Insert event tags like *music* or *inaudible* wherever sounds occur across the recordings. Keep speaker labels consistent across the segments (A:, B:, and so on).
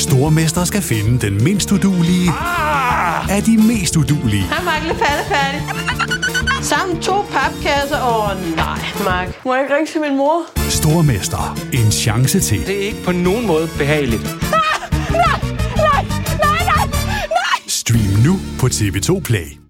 A: Stormester skal finde den mindst udulige
B: Ah!
A: af de mest udulige.
C: Hej, Mark. Lidt færdig. Sammen to papkasser. Åh, oh, nej, Mark. Må jeg ikke ringe til min mor?
A: Stormester. En chance til.
B: Det er ikke på nogen måde behageligt.
A: Stream nu på TV2 Play.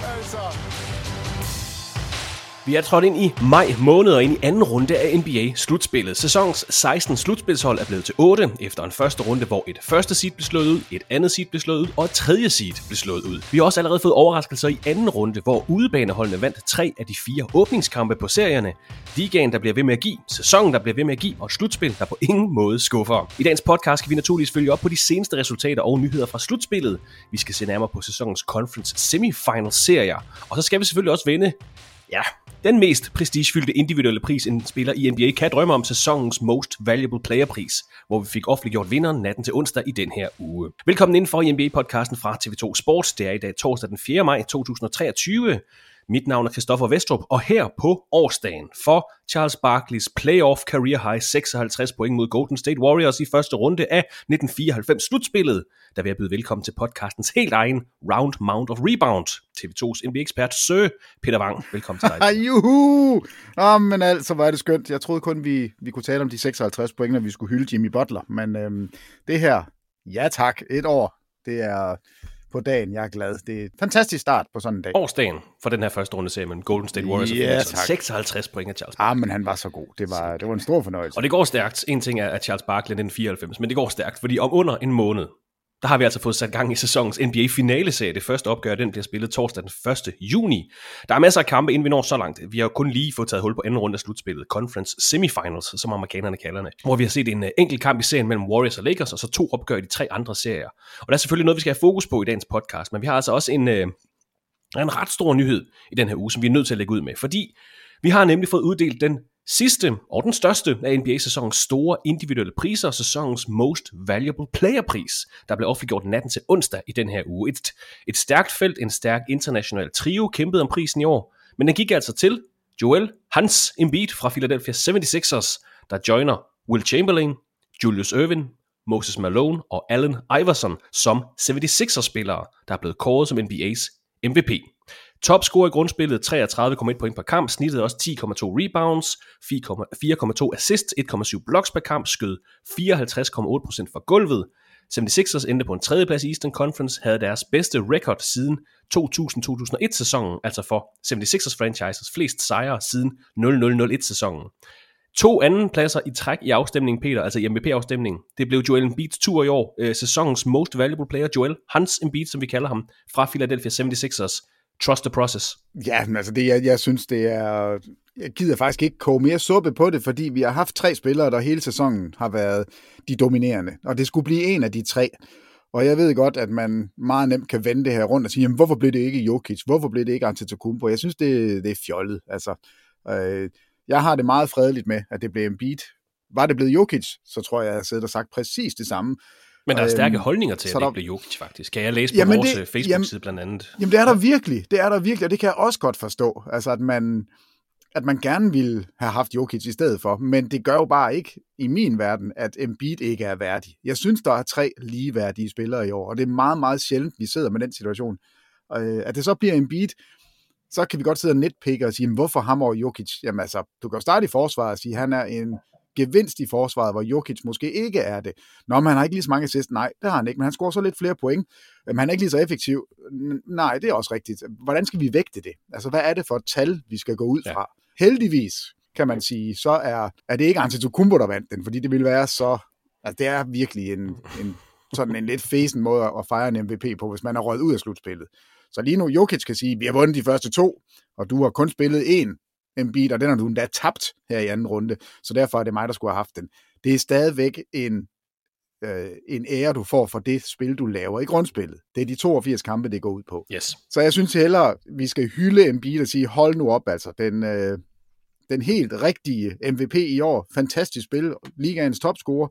D: Elsa.
B: Vi er trådt ind i maj måned og ind i anden runde af NBA-slutspillet. Sæsonens 16 slutspilshold er blevet til 8 efter en første runde, hvor et første seed blev slået ud, et andet seed blev slået ud og et tredje seed blev slået ud. Vi har også allerede fået overraskelser i anden runde, hvor udebaneholdene vandt tre af de fire åbningskampe på serierne. Ligaen, der bliver ved med at give, sæsonen, der bliver ved med at give og slutspil, der på ingen måde skuffer. I dagens podcast skal vi naturligvis følge op på de seneste resultater og nyheder fra slutspillet. Vi skal se nærmere på sæsonens conference semifinal serier, og så skal vi selvfølgelig også vende Ja, den mest prestigefyldte individuelle pris, en spiller i NBA kan drømme om sæsonens Most Valuable Player pris, hvor vi fik offentliggjort vinderen natten til onsdag i den her uge. Velkommen indenfor i NBA-podcasten fra TV2 Sports. Det er i dag torsdag den 4. maj 2023. Mit navn er Christoffer Vestrup, og her på årsdagen for Charles Barkley's playoff career high 56 point mod Golden State Warriors i første runde af 1994 slutspillet, der vil jeg byde velkommen til podcastens helt egen Round Mount of Rebound. TV2's NBA-ekspert Sø Peter Wang. Velkommen til dig. *laughs*
E: Juhu! Oh, men altså, hvor er det skønt. Jeg troede kun, vi, vi kunne tale om de 56 point, når vi skulle hylde Jimmy Butler. Men øhm, det her, ja tak, et år, det er på dagen, jeg er glad. Det er et fantastisk start på sådan en dag.
B: Årsdagen for den her første runde serie mellem Golden State Warriors
E: Ja,
B: og Phoenix.
E: tak.
B: 56 point af Charles
E: Ah, men han var så god. Det var, det var en stor fornøjelse.
B: Og det går stærkt. En ting er, at Charles Barkley er den 94, men det går stærkt, fordi om under en måned, der har vi altså fået sat gang i sæsonens NBA-finaleserie. Det første opgør, den bliver spillet torsdag den 1. juni. Der er masser af kampe, inden vi når så langt. Vi har jo kun lige fået taget hul på anden runde af slutspillet, Conference Semifinals, som amerikanerne kalder det, hvor vi har set en øh, enkelt kamp i serien mellem Warriors og Lakers, og så to opgør i de tre andre serier. Og der er selvfølgelig noget, vi skal have fokus på i dagens podcast, men vi har altså også en, øh, en ret stor nyhed i den her uge, som vi er nødt til at lægge ud med, fordi vi har nemlig fået uddelt den sidste og den største af NBA-sæsonens store individuelle priser, sæsonens Most Valuable Player-pris, der blev offentliggjort natten til onsdag i den her uge. Et, et stærkt felt, en stærk international trio kæmpede om prisen i år, men den gik altså til Joel Hans Embiid fra Philadelphia 76ers, der joiner Will Chamberlain, Julius Irvin, Moses Malone og Allen Iverson som 76ers-spillere, der er blevet kåret som NBA's MVP. Topscorer i grundspillet 33,1 point per kamp, snittet også 10,2 rebounds, 4,2 assists, 1,7 blocks per kamp, skød 54,8% fra gulvet. 76ers endte på en tredjeplads i Eastern Conference, havde deres bedste record siden 2000-2001 sæsonen, altså for 76ers franchises flest sejre siden 0001 sæsonen. To anden pladser i træk i afstemningen, Peter, altså i MVP-afstemningen. Det blev Joel Embiid's tur i år. Øh, sæsonens most valuable player, Joel Hans Embiid, som vi kalder ham, fra Philadelphia 76ers. Trust the process.
E: Ja, men altså det, jeg, jeg synes, det er... Jeg gider faktisk ikke koge mere suppe på det, fordi vi har haft tre spillere, der hele sæsonen har været de dominerende. Og det skulle blive en af de tre. Og jeg ved godt, at man meget nemt kan vende det her rundt og sige, jamen, hvorfor blev det ikke Jokic? Hvorfor blev det ikke Antetokounmpo? Jeg synes, det, det er fjollet. Altså, øh, jeg har det meget fredeligt med, at det blev en beat. Var det blevet Jokic, så tror jeg, jeg havde siddet og sagt præcis det samme.
B: Men der er stærke øhm, holdninger til, at det der... ikke blev Jokic, faktisk. Kan jeg læse på jamen vores det, Facebook-side blandt andet?
E: Jamen, det er der virkelig. Det er der virkelig, og det kan jeg også godt forstå. Altså, at man, at man gerne ville have haft Jokic i stedet for, men det gør jo bare ikke i min verden, at Embiid ikke er værdig. Jeg synes, der er tre ligeværdige spillere i år, og det er meget, meget sjældent, vi sidder med den situation. Øh, at det så bliver Embiid, så kan vi godt sidde og netpikke og sige, hvorfor ham over Jokic? Jamen altså, du kan jo starte i forsvaret og sige, at han er en gevinst i forsvaret, hvor Jokic måske ikke er det. Nå, men han har ikke lige så mange assist. Nej, det har han ikke, men han scorer så lidt flere point. Men han er ikke lige så effektiv. Nej, det er også rigtigt. Hvordan skal vi vægte det? Altså, hvad er det for et tal, vi skal gå ud fra? Ja. Heldigvis, kan man sige, så er, er det ikke Antetokounmpo, der vandt den, fordi det ville være så... Altså, det er virkelig en, en sådan en lidt fesen måde at fejre en MVP på, hvis man er røget ud af slutspillet. Så lige nu, Jokic kan sige, vi har vundet de første to, og du har kun spillet en Embiid, og den har du endda tabt her i anden runde, så derfor er det mig, der skulle have haft den. Det er stadigvæk en, øh, en ære, du får for det spil, du laver i grundspillet. Det er de 82 kampe, det går ud på.
B: Yes.
E: Så jeg synes hellere, vi skal hylde Embiid og sige, hold nu op, altså. Den, øh, den helt rigtige MVP i år. Fantastisk spil. Ligaens topscorer.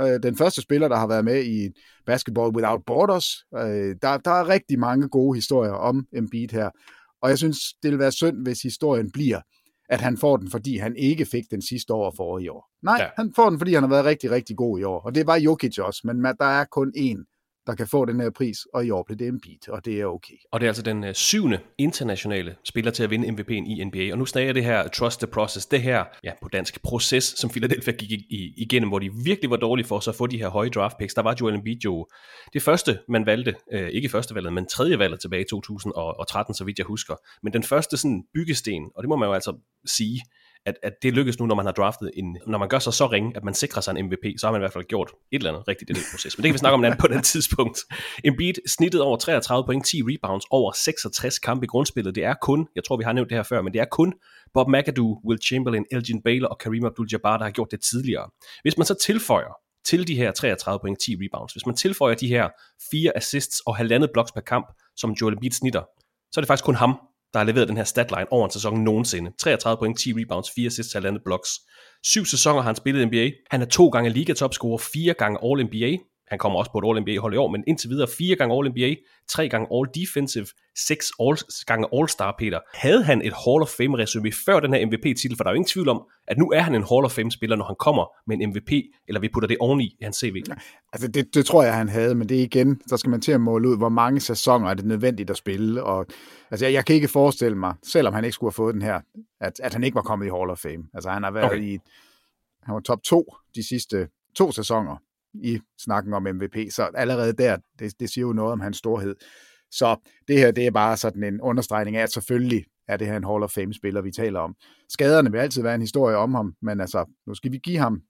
E: Øh, den første spiller, der har været med i Basketball Without Borders. Øh, der, der er rigtig mange gode historier om Embiid her. Og jeg synes, det vil være synd, hvis historien bliver, at han får den, fordi han ikke fik den sidste år for i år. Nej, ja. han får den, fordi han har været rigtig, rigtig god i år. Og det var Jokic også, men der er kun én der kan få den her pris, og i år blev det Embiid, og det er okay.
B: Og det er altså den øh, syvende internationale spiller til at vinde MVP'en i NBA, og nu snakker jeg det her trust the process, det her, ja, på dansk proces, som Philadelphia gik igennem, hvor de virkelig var dårlige for så at få de her høje draft picks. Der var Joel Embiid jo det første, man valgte, øh, ikke første valget, men tredje valget tilbage i 2013, så vidt jeg husker. Men den første sådan byggesten, og det må man jo altså sige, at, at det lykkes nu, når man har draftet en, når man gør sig så ringe, at man sikrer sig en MVP, så har man i hvert fald gjort et eller andet rigtigt i den proces. Men det kan vi snakke om en anden på det tidspunkt. Embiid snittet over 33 point, 10 rebounds, over 66 kampe i grundspillet. Det er kun, jeg tror vi har nævnt det her før, men det er kun Bob McAdoo, Will Chamberlain, Elgin Baylor og Kareem Abdul-Jabbar, der har gjort det tidligere. Hvis man så tilføjer til de her 33 point, 10 rebounds, hvis man tilføjer de her fire assists og halvandet blocks per kamp, som Joel Embiid snitter, så er det faktisk kun ham, der har leveret den her statline over en sæson nogensinde. 33 point, 10 rebounds, 4 assists, halvandet blocks. Syv sæsoner har han spillet NBA. Han er to gange liga topscorer, fire gange All-NBA. Han kommer også på et All-NBA-hold i år, men indtil videre fire gange All-NBA, tre gange All-Defensive, seks all, gange All-Star, Peter. Havde han et Hall of Fame-resume før den her MVP-titel, for der er jo ingen tvivl om, at nu er han en Hall of Fame-spiller, når han kommer med en MVP, eller vi putter det oveni i hans CV.
E: Altså det, det tror jeg, han havde, men det er igen, så skal man til at måle ud, hvor mange sæsoner er det nødvendigt at spille, og altså jeg, jeg kan ikke forestille mig, selvom han ikke skulle have fået den her, at, at han ikke var kommet i Hall of Fame. Altså han har været okay. i, han var top 2 de sidste to sæsoner, i snakken om MVP, så allerede der, det, det siger jo noget om hans storhed. Så det her, det er bare sådan en understregning af, at selvfølgelig er det her en Hall of Fame-spiller, vi taler om. Skaderne vil altid være en historie om ham, men altså, nu skal vi give ham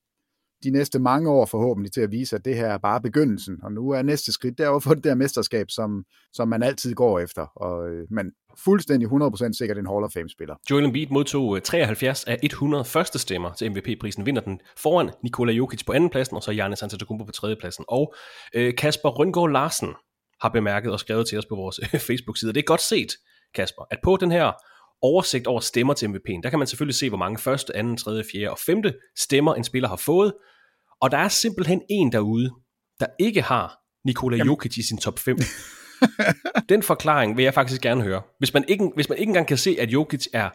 E: de næste mange år forhåbentlig til at vise, at det her er bare begyndelsen. Og nu er næste skridt der at få det der mesterskab, som, som man altid går efter. Og, øh, men fuldstændig 100% sikkert en Hall of Fame-spiller.
B: Joel Embiid modtog øh, 73 af 100 første stemmer til MVP-prisen, vinder den foran Nikola Jokic på andenpladsen, og så Giannis Antetokounmpo på tredjepladsen. Og øh, Kasper Røngård Larsen har bemærket og skrevet til os på vores øh, Facebook-side. Det er godt set, Kasper, at på den her oversigt over stemmer til MVP'en, der kan man selvfølgelig se, hvor mange første, anden, tredje, fjerde og femte stemmer en spiller har fået, og der er simpelthen en derude, der ikke har Nikola Jamen. Jokic i sin top 5. *laughs* Den forklaring vil jeg faktisk gerne høre. Hvis man, ikke, hvis man ikke engang kan se, at Jokic er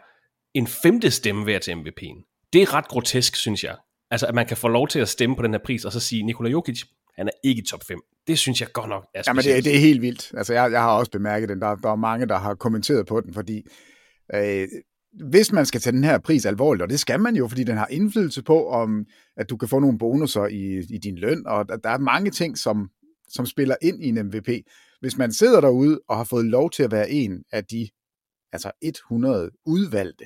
B: en femte stemme værd til MVP'en, det er ret grotesk, synes jeg. Altså, at man kan få lov til at stemme på den her pris, og så sige, Nikola Jokic, han er ikke i top 5. Det synes jeg godt nok er
E: specielt. Jamen, det, det er helt vildt. Altså, jeg, jeg har også bemærket den. Der, der er mange, der har kommenteret på den, fordi øh, hvis man skal tage den her pris alvorligt, og det skal man jo, fordi den har indflydelse på, om at du kan få nogle bonusser i, i din løn, og der er mange ting, som, som spiller ind i en MVP. Hvis man sidder derude og har fået lov til at være en af de altså 100 udvalgte,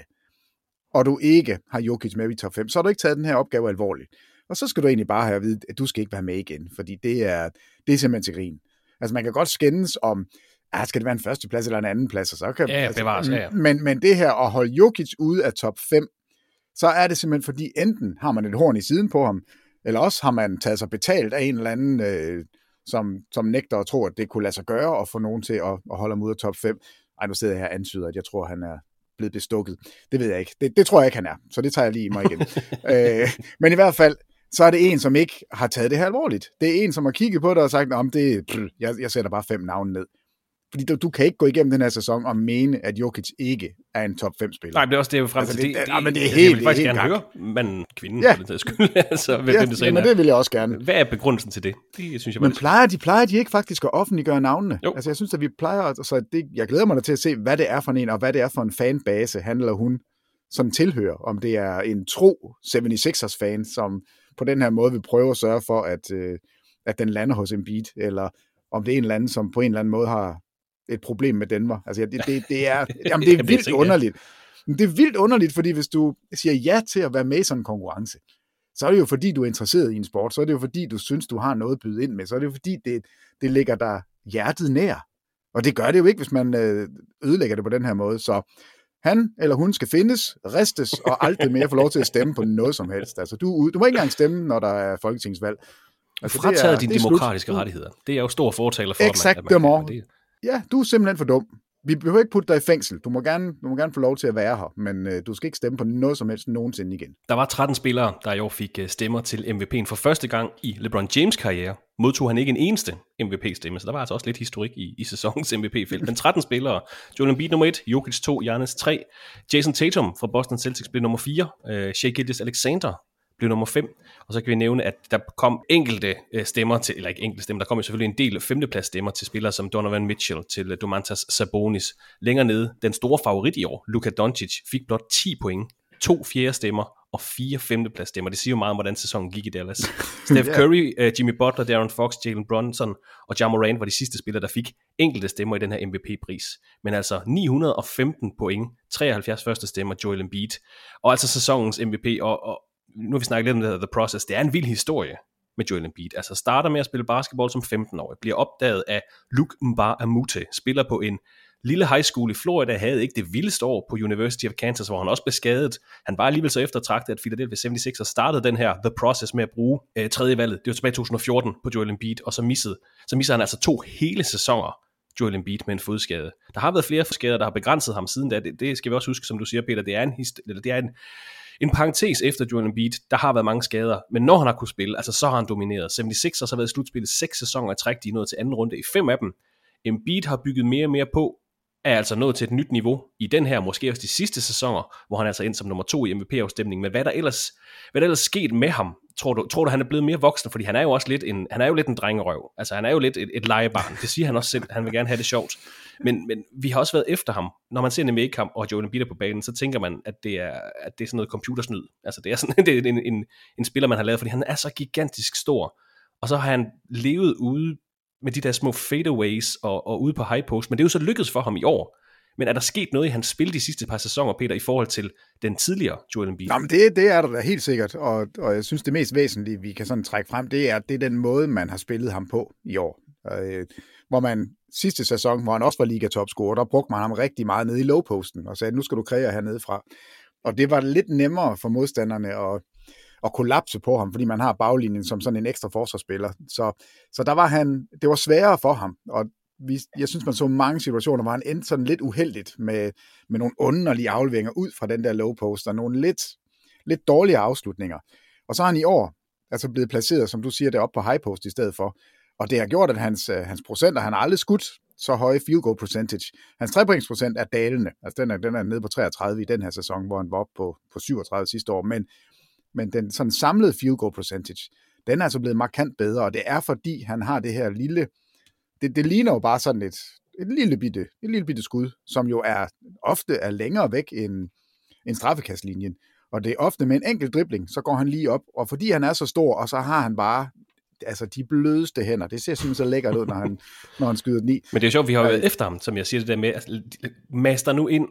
E: og du ikke har Jokic med i top 5, så har du ikke taget den her opgave alvorligt. Og så skal du egentlig bare have at vide, at du skal ikke være med igen, fordi det er, det er simpelthen til grin. Altså man kan godt skændes om, ah, skal det være en første plads eller en anden plads, og så kan,
B: Ja,
E: altså,
B: bevares, ja, ja.
E: Men, men det her at holde Jokic ude af top 5, så er det simpelthen fordi, enten har man et horn i siden på ham, eller også har man taget sig betalt af en eller anden, øh, som, som nægter at tro, at det kunne lade sig gøre at få nogen til at, at holde ham ude af top 5. Ej, nu sidder jeg her og antyder, at jeg tror, han er blevet bestukket. Det ved jeg ikke. Det, det tror jeg ikke, han er. Så det tager jeg lige i mig igen. *laughs* øh, men i hvert fald, så er det en, som ikke har taget det her alvorligt. Det er en, som har kigget på det og sagt, om det, pff, jeg, jeg sætter bare fem navne ned. Fordi du, du kan ikke gå igennem den her sæson og mene, at Jokic ikke er en top 5-spiller.
B: Nej, men det er også det, jeg vil frem
E: Altså,
B: til.
E: det-
B: Det,
E: det- ah, men det er
B: jeg
E: helt-
B: vil faktisk
E: det er
B: gerne
E: helt
B: høre manden, kvinden,
E: Ja.
B: ja. for den skyld. *laughs* altså, hvem,
E: ja,
B: det
E: jamen,
B: er.
E: det vil jeg også gerne.
B: Hvad er begrundelsen til det? Det synes jeg
E: Men plejer de, plejer de ikke faktisk at offentliggøre navnene?
B: Jo.
E: Altså, jeg synes, at vi plejer, så det, jeg glæder mig da til at se, hvad det er for en, og hvad det er for en fanbase, han eller hun som tilhører. Om det er en tro 76ers fan, som på den her måde vil prøve at sørge for, at, øh, at den lander hos Embiid, eller om det er en eller anden, som på en eller anden måde har et problem med Denver. Altså, det, det, det er, *laughs* jamen, det er vildt underligt. Men det er vildt underligt, fordi hvis du siger ja til at være med i sådan en konkurrence, så er det jo fordi, du er interesseret i en sport, så er det jo fordi, du synes, du har noget at byde ind med, så er det jo fordi, det, det ligger dig hjertet nær. Og det gør det jo ikke, hvis man øh, ødelægger det på den her måde. Så han eller hun skal findes, ristes og aldrig mere få lov til at stemme på noget som helst. Altså, du, du må ikke engang stemme, når der er folketingsvalg.
B: altså,
E: det er-
B: frataget dine
E: slut.
B: demokratiske
E: Du-
B: rettigheder. Det er jo stor fortaler for. at man-
E: Exakt
B: at man,
E: dem
B: kan- det,
E: Ja, du er simpelthen for dum. Vi behøver ikke putte dig i fængsel. Du må gerne, du må gerne få lov til at være her, men øh, du skal ikke stemme på noget som helst nogensinde igen.
B: Der var 13 spillere, der i år fik øh, stemmer til MVP'en for første gang i LeBron James karriere. Modtog han ikke en eneste MVP-stemme, så der var altså også lidt historik i, i sæsonens MVP-felt. Men 13 spillere. Joel Embiid nummer 1, Jokic 2, Giannis 3. Jason Tatum fra Boston Celtics blev nummer 4. Øh, Shea Gildas Alexander blev nummer 5. Og så kan vi nævne, at der kom enkelte øh, stemmer til, eller ikke enkelte stemmer, der kom jo selvfølgelig en del femteplads stemmer til spillere som Donovan Mitchell, til øh, Domantas Sabonis. Længere nede, den store favorit i år, Luka Doncic, fik blot 10 point, to fjerde stemmer og fire femteplads stemmer. Det siger jo meget om, hvordan sæsonen gik i Dallas. *laughs* Steph. Curry, uh, Jimmy Butler, Darren Fox, Jalen Brunson og Ja Morant var de sidste spillere, der fik enkelte stemmer i den her MVP-pris. Men altså 915 point, 73 første stemmer, Joel Embiid. Og altså sæsonens MVP, og, og nu har vi snakket lidt om det her, The Process, det er en vild historie med Joel Embiid. Altså starter med at spille basketball som 15-årig, bliver opdaget af Luke Mbar Amute, spiller på en lille high school i Florida, havde ikke det vildeste år på University of Kansas, hvor han også blev skadet. Han var alligevel så eftertragtet, at Philadelphia 76ers startede den her The Process med at bruge øh, tredje valget. Det var tilbage i 2014 på Joel Embiid, og så missede, så missede han altså to hele sæsoner Joel Embiid med en fodskade. Der har været flere skader, der har begrænset ham siden da. Det, det skal vi også huske, som du siger, Peter. Det er en, hist- eller det er en, en parentes efter Joel Embiid. Der har været mange skader, men når han har kunne spille, altså så har han domineret. 76ers har været i slutspillet seks sæsoner i træk. De er nået til anden runde i fem af dem. Embiid har bygget mere og mere på, er altså nået til et nyt niveau i den her, måske også de sidste sæsoner, hvor han altså ind som nummer to i MVP-afstemningen. Men hvad der ellers, hvad der ellers sket med ham? Tror du, tror du, han er blevet mere voksen? Fordi han er jo også lidt en, han er jo lidt en drengerøv. Altså, han er jo lidt et, et legebarn. Det siger han også selv. Han vil gerne have det sjovt. Men, men vi har også været efter ham. Når man ser en NBA-kamp, og Joel Embiid på banen, så tænker man, at det er, at det er sådan noget computersnyd. Altså, det er, sådan, *laughs* det er en, en, en spiller, man har lavet, fordi han er så gigantisk stor. Og så har han levet ude med de der små fadeaways og, og ude på high post, men det er jo så lykkedes for ham i år. Men er der sket noget i hans spil de sidste par sæsoner, Peter, i forhold til den tidligere Joel Embiid?
E: Jamen, men det, det er der da helt sikkert, og, og jeg synes, det mest væsentlige, vi kan sådan trække frem, det er, det er den måde, man har spillet ham på i år. Øh, hvor man sidste sæson, hvor han også var liga-topscorer, der brugte man ham rigtig meget nede i low-posten, og sagde, nu skal du kreere hernede fra. Og det var lidt nemmere for modstanderne at, at kollapse på ham, fordi man har baglinjen som sådan en ekstra forsvarsspiller. Så, så der var han, det var sværere for ham, og vi, jeg synes, man så mange situationer, hvor han endte sådan lidt uheldigt med, med nogle underlige afleveringer ud fra den der low post, og nogle lidt, lidt dårlige afslutninger. Og så har han i år altså blevet placeret, som du siger, deroppe på high post i stedet for. Og det har gjort, at hans, øh, hans procenter, han har aldrig skudt så høje field goal percentage. Hans trepointsprocent er dalende. Altså den er, den er nede på 33 i den her sæson, hvor han var oppe på, på 37 sidste år. Men, men den sådan samlede field goal percentage, den er altså blevet markant bedre, og det er fordi, han har det her lille, det, det ligner jo bare sådan et, et lille bitte, et lille bitte skud, som jo er ofte er længere væk end, end straffekastlinjen. Og det er ofte med en enkelt dribling, så går han lige op, og fordi han er så stor, og så har han bare altså de blødeste hænder. Det ser simpelthen så lækkert ud, når han, når han skyder den i.
B: Men det er jo sjovt, vi har jo været efter ham, som jeg siger det der med, altså, master nu ind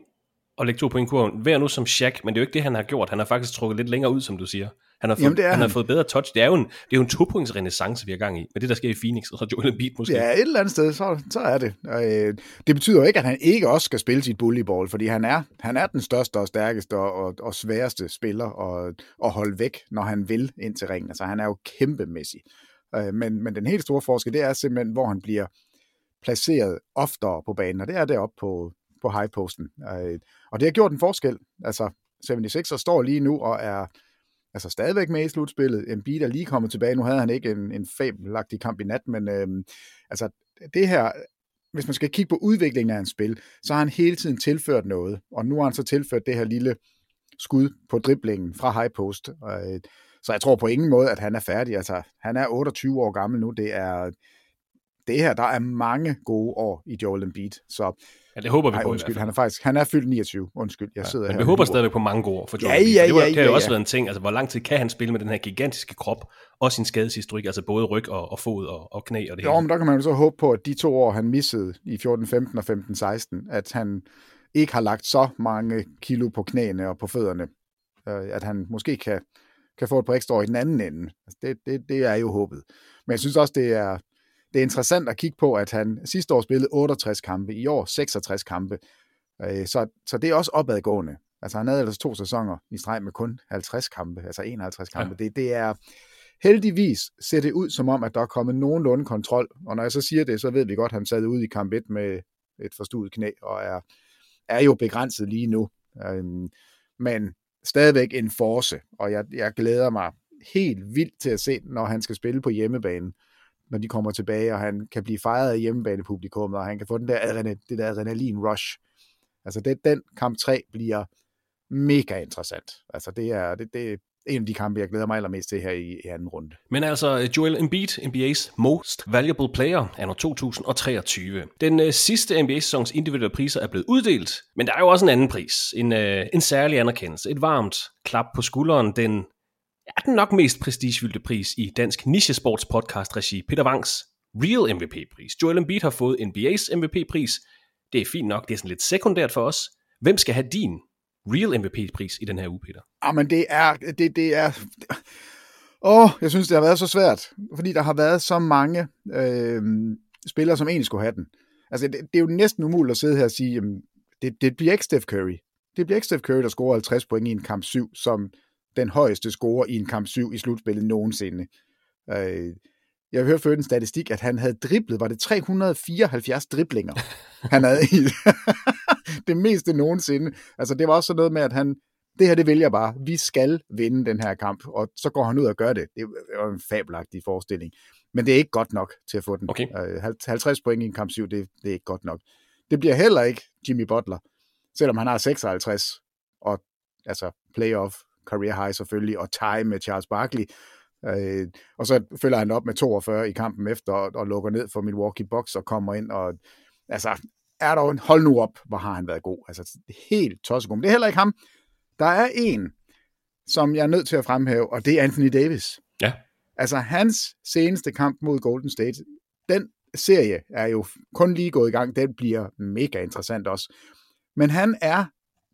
B: at lægge to point kurven. Vær nu som Shaq, men det er jo ikke det, han har gjort. Han har faktisk trukket lidt længere ud, som du siger. Han har fået,
E: Jamen, det er
B: han,
E: han.
B: har fået bedre touch. Det er jo en, det er jo en topoints renaissance, vi har gang i. Med det, der sker i Phoenix, og så Joel Embiid måske.
E: Ja, et eller andet sted, så, så er det. Og, øh, det betyder jo ikke, at han ikke også skal spille sit volleyball, fordi han er, han er den største og stærkeste og, og, og sværeste spiller at, at holde væk, når han vil ind til ringen. Altså, han er jo kæmpemæssig. Øh, men, men den helt store forskel, det er simpelthen, hvor han bliver placeret oftere på banen, og det er deroppe på, på high-posten. Øh, og det har gjort en forskel. Altså, 76er står lige nu og er altså stadigvæk med i slutspillet. Embiid er lige kommet tilbage. Nu havde han ikke en, en fabelagtig kamp i nat, men øhm, altså det her, hvis man skal kigge på udviklingen af hans spil, så har han hele tiden tilført noget, og nu har han så tilført det her lille skud på driblingen fra high post. Og, øh, så jeg tror på ingen måde, at han er færdig. Altså, han er 28 år gammel nu. Det er det her, der er mange gode år i Joel Embiid. Så
B: Ja, det håber vi
E: ej,
B: på i
E: undskyld, han er faktisk, han er fyldt 29. Undskyld, jeg sidder
B: Men
E: her.
B: vi håber stadigvæk på mange gode år for Joel
E: Ja,
B: Embiid.
E: ja,
B: det, var,
E: ja,
B: det har jo
E: ja,
B: også
E: ja.
B: været en ting. Altså, hvor lang tid kan han spille med den her gigantiske krop, og sin skadeshistorik, altså både ryg og, og fod og, og knæ og det
E: Jo,
B: hele.
E: men der kan man jo så håbe på, at de to år, han missede i 14-15 og 15-16, at han ikke har lagt så mange kilo på knæene og på fødderne, øh, at han måske kan, kan få et par ekstra år i den anden ende. Altså det, det, det er jo håbet. Men jeg synes også, det er, det er interessant at kigge på, at han sidste år spillede 68 kampe, i år 66 kampe. Øh, Så, så det er også opadgående. Altså han havde ellers to sæsoner i streg med kun 50 kampe, altså 51 kampe. Ja. Det, det er, heldigvis ser det ud som om, at der er kommet nogenlunde kontrol. Og når jeg så siger det, så ved vi godt, at han sad ude i kamp 1 med et forstuet knæ, og er, er jo begrænset lige nu. Øhm, men stadigvæk en force, og jeg, jeg glæder mig helt vildt til at se, når han skal spille på hjemmebane, når de kommer tilbage, og han kan blive fejret af hjemmebanepublikummet, og han kan få den der, adrenalin, det der adrenalin rush. Altså det, den kamp 3 bliver mega interessant. Altså det er, det, det en af de kampe, jeg glæder mig allermest til her i, i anden runde.
B: Men altså, øh, Joel Embiid, NBA's Most Valuable Player, anno 2023. Den øh, sidste NBA-sæsons individuelle priser er blevet uddelt, men der er jo også en anden pris. En, øh, en særlig anerkendelse. Et varmt klap på skulderen. Den er den nok mest prestigefyldte pris i dansk nichesports podcast regi. Peter Wangs Real MVP-pris. Joel Embiid har fået NBA's MVP-pris. Det er fint nok, det er sådan lidt sekundært for os. Hvem skal have din Real MVP-pris i den her uge, Peter?
E: Ah, men det er, det, det er, åh, jeg synes, det har været så svært, fordi der har været så mange øh, spillere, som egentlig skulle have den. Altså, det, det er jo næsten umuligt at sidde her og sige, jamen, det, det bliver ikke Steph Curry. Det bliver ikke Steph Curry, der scorer 50 point i en kamp 7, som den højeste score i en kamp 7 i slutspillet nogensinde. Øh, jeg hørte før en statistik, at han havde driblet, var det 374 driblinger, han havde i *laughs* *laughs* det meste nogensinde. Altså det var også sådan noget med, at han, det her det vælger bare, vi skal vinde den her kamp, og så går han ud og gør det. Det var en fabelagtig forestilling. Men det er ikke godt nok til at få den.
B: Okay.
E: Øh, 50 point i en kamp 7, det, det er ikke godt nok. Det bliver heller ikke Jimmy Butler, selvom han har 56, og altså playoff, career high selvfølgelig, og tie med Charles Barkley. Øh, og så følger han op med 42 i kampen efter, og, og lukker ned for Milwaukee Bucks og kommer ind, og altså, er der en hold nu op, hvor har han været god. Altså, helt tossegod. Men det er heller ikke ham. Der er en, som jeg er nødt til at fremhæve, og det er Anthony Davis.
B: Ja.
E: Altså, hans seneste kamp mod Golden State, den serie er jo kun lige gået i gang. Den bliver mega interessant også. Men han er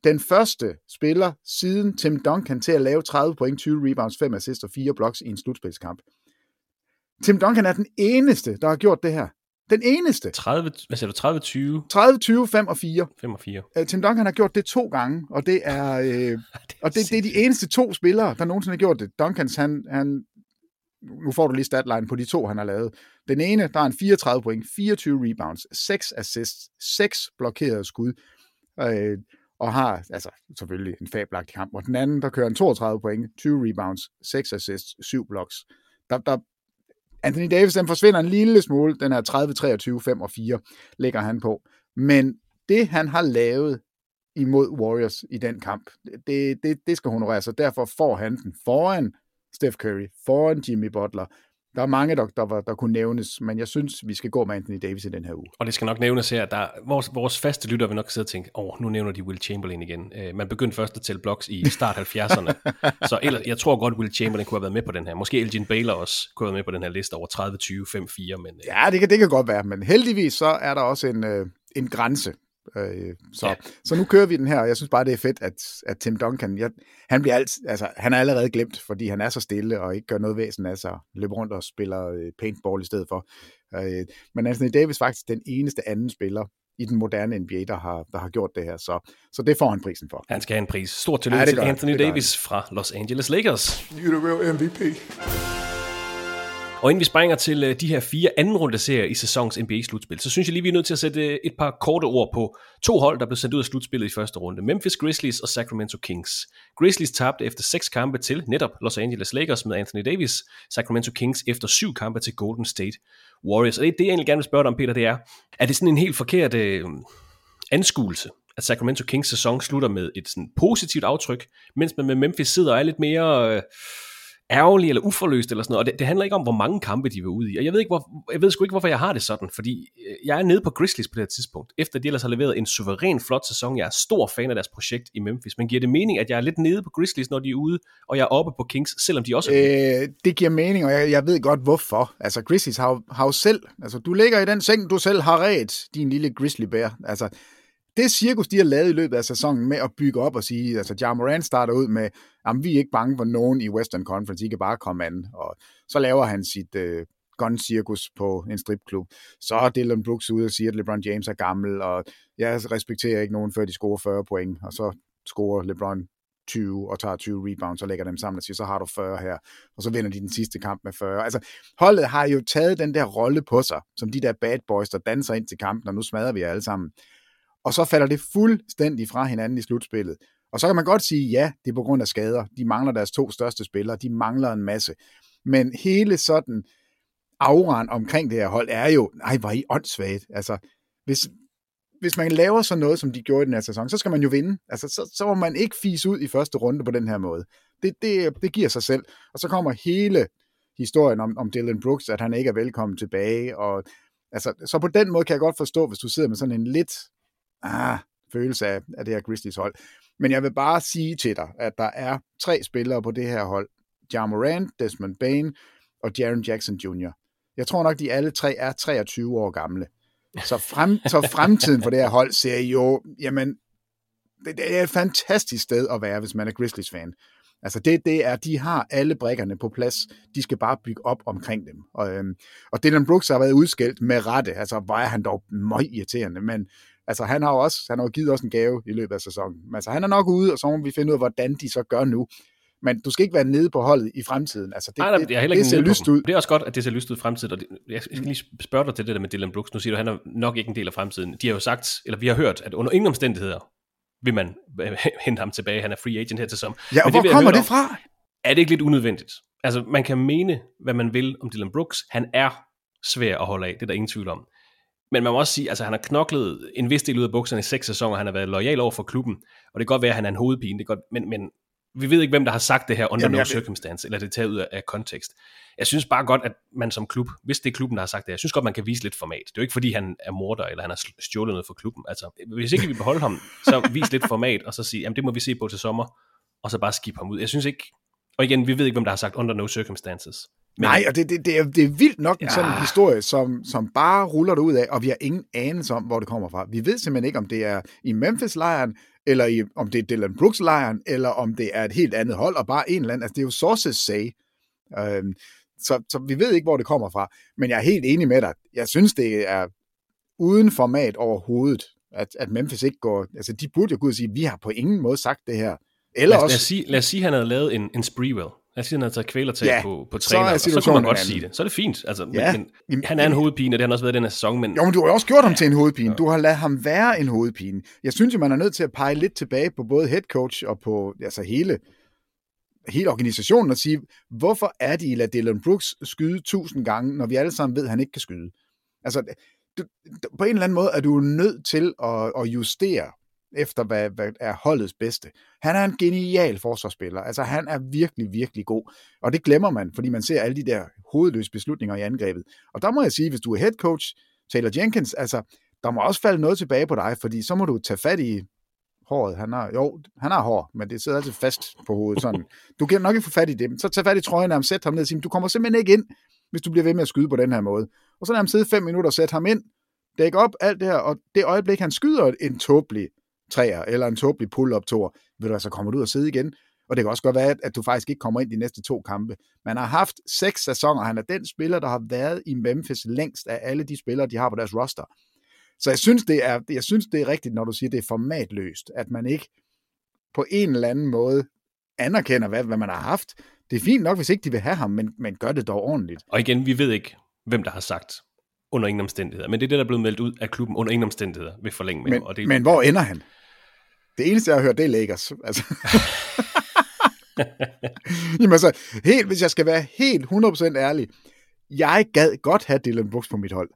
E: den første spiller siden Tim Duncan til at lave 30 point, 20 rebounds, 5 assists og 4 blocks i en slutspilskamp. Tim Duncan er den eneste, der har gjort det her. Den eneste.
B: 30, hvad siger du, 30, 20,
E: 30, 20, 5 og 4.
B: 5 og 4.
E: Øh, Tim Duncan har gjort det to gange, og det er, *laughs* øh, og det, det er de eneste to spillere, der nogensinde har gjort det. Duncans, han, han, nu får du lige statline på de to, han har lavet. Den ene, der er en 34 point, 24 rebounds, 6 assists, 6 blokerede skud, øh, og har altså selvfølgelig en fabelagtig kamp. Og den anden, der kører en 32 point, 20 rebounds, 6 assists, 7 blocks. Der, der, Anthony Davis, den forsvinder en lille smule, den er 30, 23, 5 og 4 ligger han på. Men det, han har lavet imod Warriors i den kamp, det, det, det skal honoreres, og derfor får han den foran Steph Curry, foran Jimmy Butler. Der er mange, der, der, var- der kunne nævnes, men jeg synes, vi skal gå med Anthony Davis i den her uge.
B: Og det skal nok nævnes her, at der, vores, vores faste lytter vil nok sidde og tænke, åh, oh, nu nævner de Will Chamberlain igen. Uh, man begyndte først at tælle blocks i start 70'erne. *laughs* så ellers, jeg tror godt, Will Chamberlain kunne have været med på den her. Måske Elgin Baylor også kunne have været med på den her liste over 30, 20, 5, 4. Men uh,
E: Ja, det kan, det kan godt være, men heldigvis så er der også en, øh, en grænse. Øh, så, ja. så nu kører vi den her, og jeg synes bare, det er fedt, at, at Tim Duncan, jeg, han, bliver alt, altså, han er allerede glemt, fordi han er så stille og ikke gør noget væsen af sig, løber rundt og spiller øh, paintball i stedet for. Øh, men Anthony Davis er faktisk den eneste anden spiller i den moderne NBA, der har, der har gjort det her. Så, så det får han prisen for.
B: Han skal have en pris. Stort tillykke ja, til Anthony Davis fra Los Angeles Lakers.
F: You're the real MVP.
B: Og inden vi springer til øh, de her fire anden runde serier i sæsonens NBA-slutspil, så synes jeg lige, vi er nødt til at sætte øh, et par korte ord på to hold, der blev sendt ud af slutspillet i første runde. Memphis Grizzlies og Sacramento Kings. Grizzlies tabte efter seks kampe til netop Los Angeles Lakers med Anthony Davis. Sacramento Kings efter syv kampe til Golden State Warriors. Og det, det jeg egentlig gerne vil spørge dig om, Peter, det er, er det sådan en helt forkert øh, anskuelse, at Sacramento Kings sæson slutter med et sådan positivt aftryk, mens man med Memphis sidder og er lidt mere... Øh, ærgerlig eller uforløst eller sådan noget. Og det, det handler ikke om, hvor mange kampe de vil ud i. Og jeg ved, ikke, hvor, jeg ved sgu ikke, hvorfor jeg har det sådan, fordi øh, jeg er nede på Grizzlies på det her tidspunkt, efter de ellers har leveret en suveræn flot sæson. Jeg er stor fan af deres projekt i Memphis, men giver det mening, at jeg er lidt nede på Grizzlies, når de er ude, og jeg er oppe på Kings, selvom de også
E: er øh, Det giver mening, og jeg, jeg ved godt hvorfor. Altså Grizzlies har, har jo selv, altså du ligger i den seng, du selv har ret, din lille Grizzly Bear. Altså det cirkus, de har lavet i løbet af sæsonen med at bygge op og sige, altså Ja Morant starter ud med, at vi er ikke bange for nogen i Western Conference, I kan bare komme an. Og så laver han sit øh, gun-cirkus på en stripklub. Så er Dylan Brooks ude og siger, at LeBron James er gammel, og jeg respekterer ikke nogen, før de scorer 40 point. Og så scorer LeBron 20 og tager 20 rebounds og lægger dem sammen og siger, så har du 40 her, og så vinder de den sidste kamp med 40. Altså, holdet har jo taget den der rolle på sig, som de der bad boys, der danser ind til kampen, og nu smadrer vi alle sammen og så falder det fuldstændig fra hinanden i slutspillet. Og så kan man godt sige, ja, det er på grund af skader. De mangler deres to største spillere, de mangler en masse. Men hele sådan afran omkring det her hold er jo, nej, hvor er I åndssvagt. Altså, hvis, hvis man laver sådan noget, som de gjorde i den her sæson, så skal man jo vinde. Altså, så, så må man ikke fise ud i første runde på den her måde. Det, det, det giver sig selv. Og så kommer hele historien om, om Dylan Brooks, at han ikke er velkommen tilbage. Og, altså, så på den måde kan jeg godt forstå, hvis du sidder med sådan en lidt ah, følelse af, af det her Grizzlies hold. Men jeg vil bare sige til dig, at der er tre spillere på det her hold. Ja Morant, Desmond Bain og Jaron Jackson Jr. Jeg tror nok, de alle tre er 23 år gamle. Så, frem, *laughs* så fremtiden for det her hold ser jo, jamen, det, det er et fantastisk sted at være, hvis man er Grizzlies-fan. Altså det, det er, de har alle brækkerne på plads. De skal bare bygge op omkring dem. Og, øhm, og Dylan Brooks har været udskældt med rette. Altså, hvor er han dog meget irriterende. Men altså han har jo også, han har jo givet os en gave i løbet af sæsonen. Men altså han er nok ude, og så må vi finde ud af, hvordan de så gør nu. Men du skal ikke være nede på holdet i fremtiden. Altså det,
B: nej, nej,
E: det,
B: det, det ser lyst ud. Det er også godt, at det ser lyst ud i fremtiden. Og det, jeg skal lige spørge dig til det der med Dylan Brooks. Nu siger du, at han er nok ikke en del af fremtiden. De har jo sagt, eller vi har hørt, at under ingen omstændigheder vil man *laughs* hente ham tilbage. Han er free agent her til som.
E: Ja, og
B: Men
E: hvor kommer det fra?
B: Er det ikke lidt unødvendigt? Altså, man kan mene, hvad man vil om Dylan Brooks. Han er svær at holde af, det er der ingen tvivl om. Men man må også sige, altså han har knoklet en vis del ud af bukserne i seks sæsoner, han har været lojal over for klubben, og det kan godt være, at han er en hovedpine, det godt, men, men vi ved ikke, hvem der har sagt det her under Jamen, no circumstance, eller det er taget ud af, kontekst. Jeg synes bare godt, at man som klub, hvis det er klubben, der har sagt det, jeg synes godt, man kan vise lidt format. Det er jo ikke, fordi han er morder, eller han har stjålet noget for klubben. Altså, hvis ikke vi beholder ham, så vis lidt format, og så sige, jamen det må vi se på til sommer, og så bare skifte ham ud. Jeg synes ikke, og igen, vi ved ikke, hvem der har sagt under no circumstances.
E: Men... Nej, og det, det, det, er, det er vildt nok en ja. sådan historie, som, som bare ruller det ud af, og vi har ingen anelse om, hvor det kommer fra. Vi ved simpelthen ikke, om det er i Memphis-lejren, eller i, om det er Dylan Brooks-lejren, eller om det er et helt andet hold, og bare en eller anden. Altså, det er jo sources say. Øhm, så, så vi ved ikke, hvor det kommer fra. Men jeg er helt enig med dig. Jeg synes, det er uden format overhovedet, at, at Memphis ikke går... Altså, de burde jo gå ud og sige, vi har på ingen måde sagt det her.
B: Eller lad, os, også... lad, os sige, lad os sige, at han havde lavet en, en Spreewell. Lad os sige, at han havde taget kvælertag ja, på, på træner, så, så kunne man godt sige det. Så er det fint. Altså, ja. men, men, han er en hovedpine, og det har han også været den her sæson. Men...
E: Jo, men du har også gjort ham til en hovedpine. Du har ladet ham være en hovedpine. Jeg synes jo, man er nødt til at pege lidt tilbage på både head coach og på altså hele, hele organisationen og sige, hvorfor er de lader Dylan Brooks skyde tusind gange, når vi alle sammen ved, at han ikke kan skyde? Altså, du, på en eller anden måde er du nødt til at, at justere efter hvad, hvad er holdets bedste. Han er en genial forsvarsspiller. Altså, han er virkelig, virkelig god. Og det glemmer man, fordi man ser alle de der hovedløse beslutninger i angrebet. Og der må jeg sige, hvis du er head coach, Taylor Jenkins, altså, der må også falde noget tilbage på dig, fordi så må du tage fat i håret. Han har, jo, han har hår, men det sidder altid fast på hovedet. Sådan. Du kan nok ikke få fat i det. Så tag fat i trøjen og sæt ham ned og sige, du kommer simpelthen ikke ind, hvis du bliver ved med at skyde på den her måde. Og så lad ham sidde fem minutter og sætte ham ind, dække op alt det her, og det øjeblik, han skyder en tåbelig træer, eller en tåbelig pull-up tor, vil du så kommer du ud og sidde igen. Og det kan også godt være, at du faktisk ikke kommer ind de næste to kampe. Man har haft seks sæsoner, han er den spiller, der har været i Memphis længst af alle de spillere, de har på deres roster. Så jeg synes, det er, jeg synes, det er rigtigt, når du siger, det er formatløst, at man ikke på en eller anden måde anerkender, hvad, hvad man har haft. Det er fint nok, hvis ikke de vil have ham, men, men gør det dog ordentligt.
B: Og igen, vi ved ikke, hvem der har sagt under ingen omstændigheder. Men det er det, der er blevet meldt ud af klubben under ingen omstændigheder ved forlænge med
E: men,
B: Og det...
E: men hvor ender han? Det eneste, jeg har hørt, det er Lakers. Altså. *laughs* Jamen altså, helt, hvis jeg skal være helt 100% ærlig, jeg gad godt have Dylan Brooks på mit hold.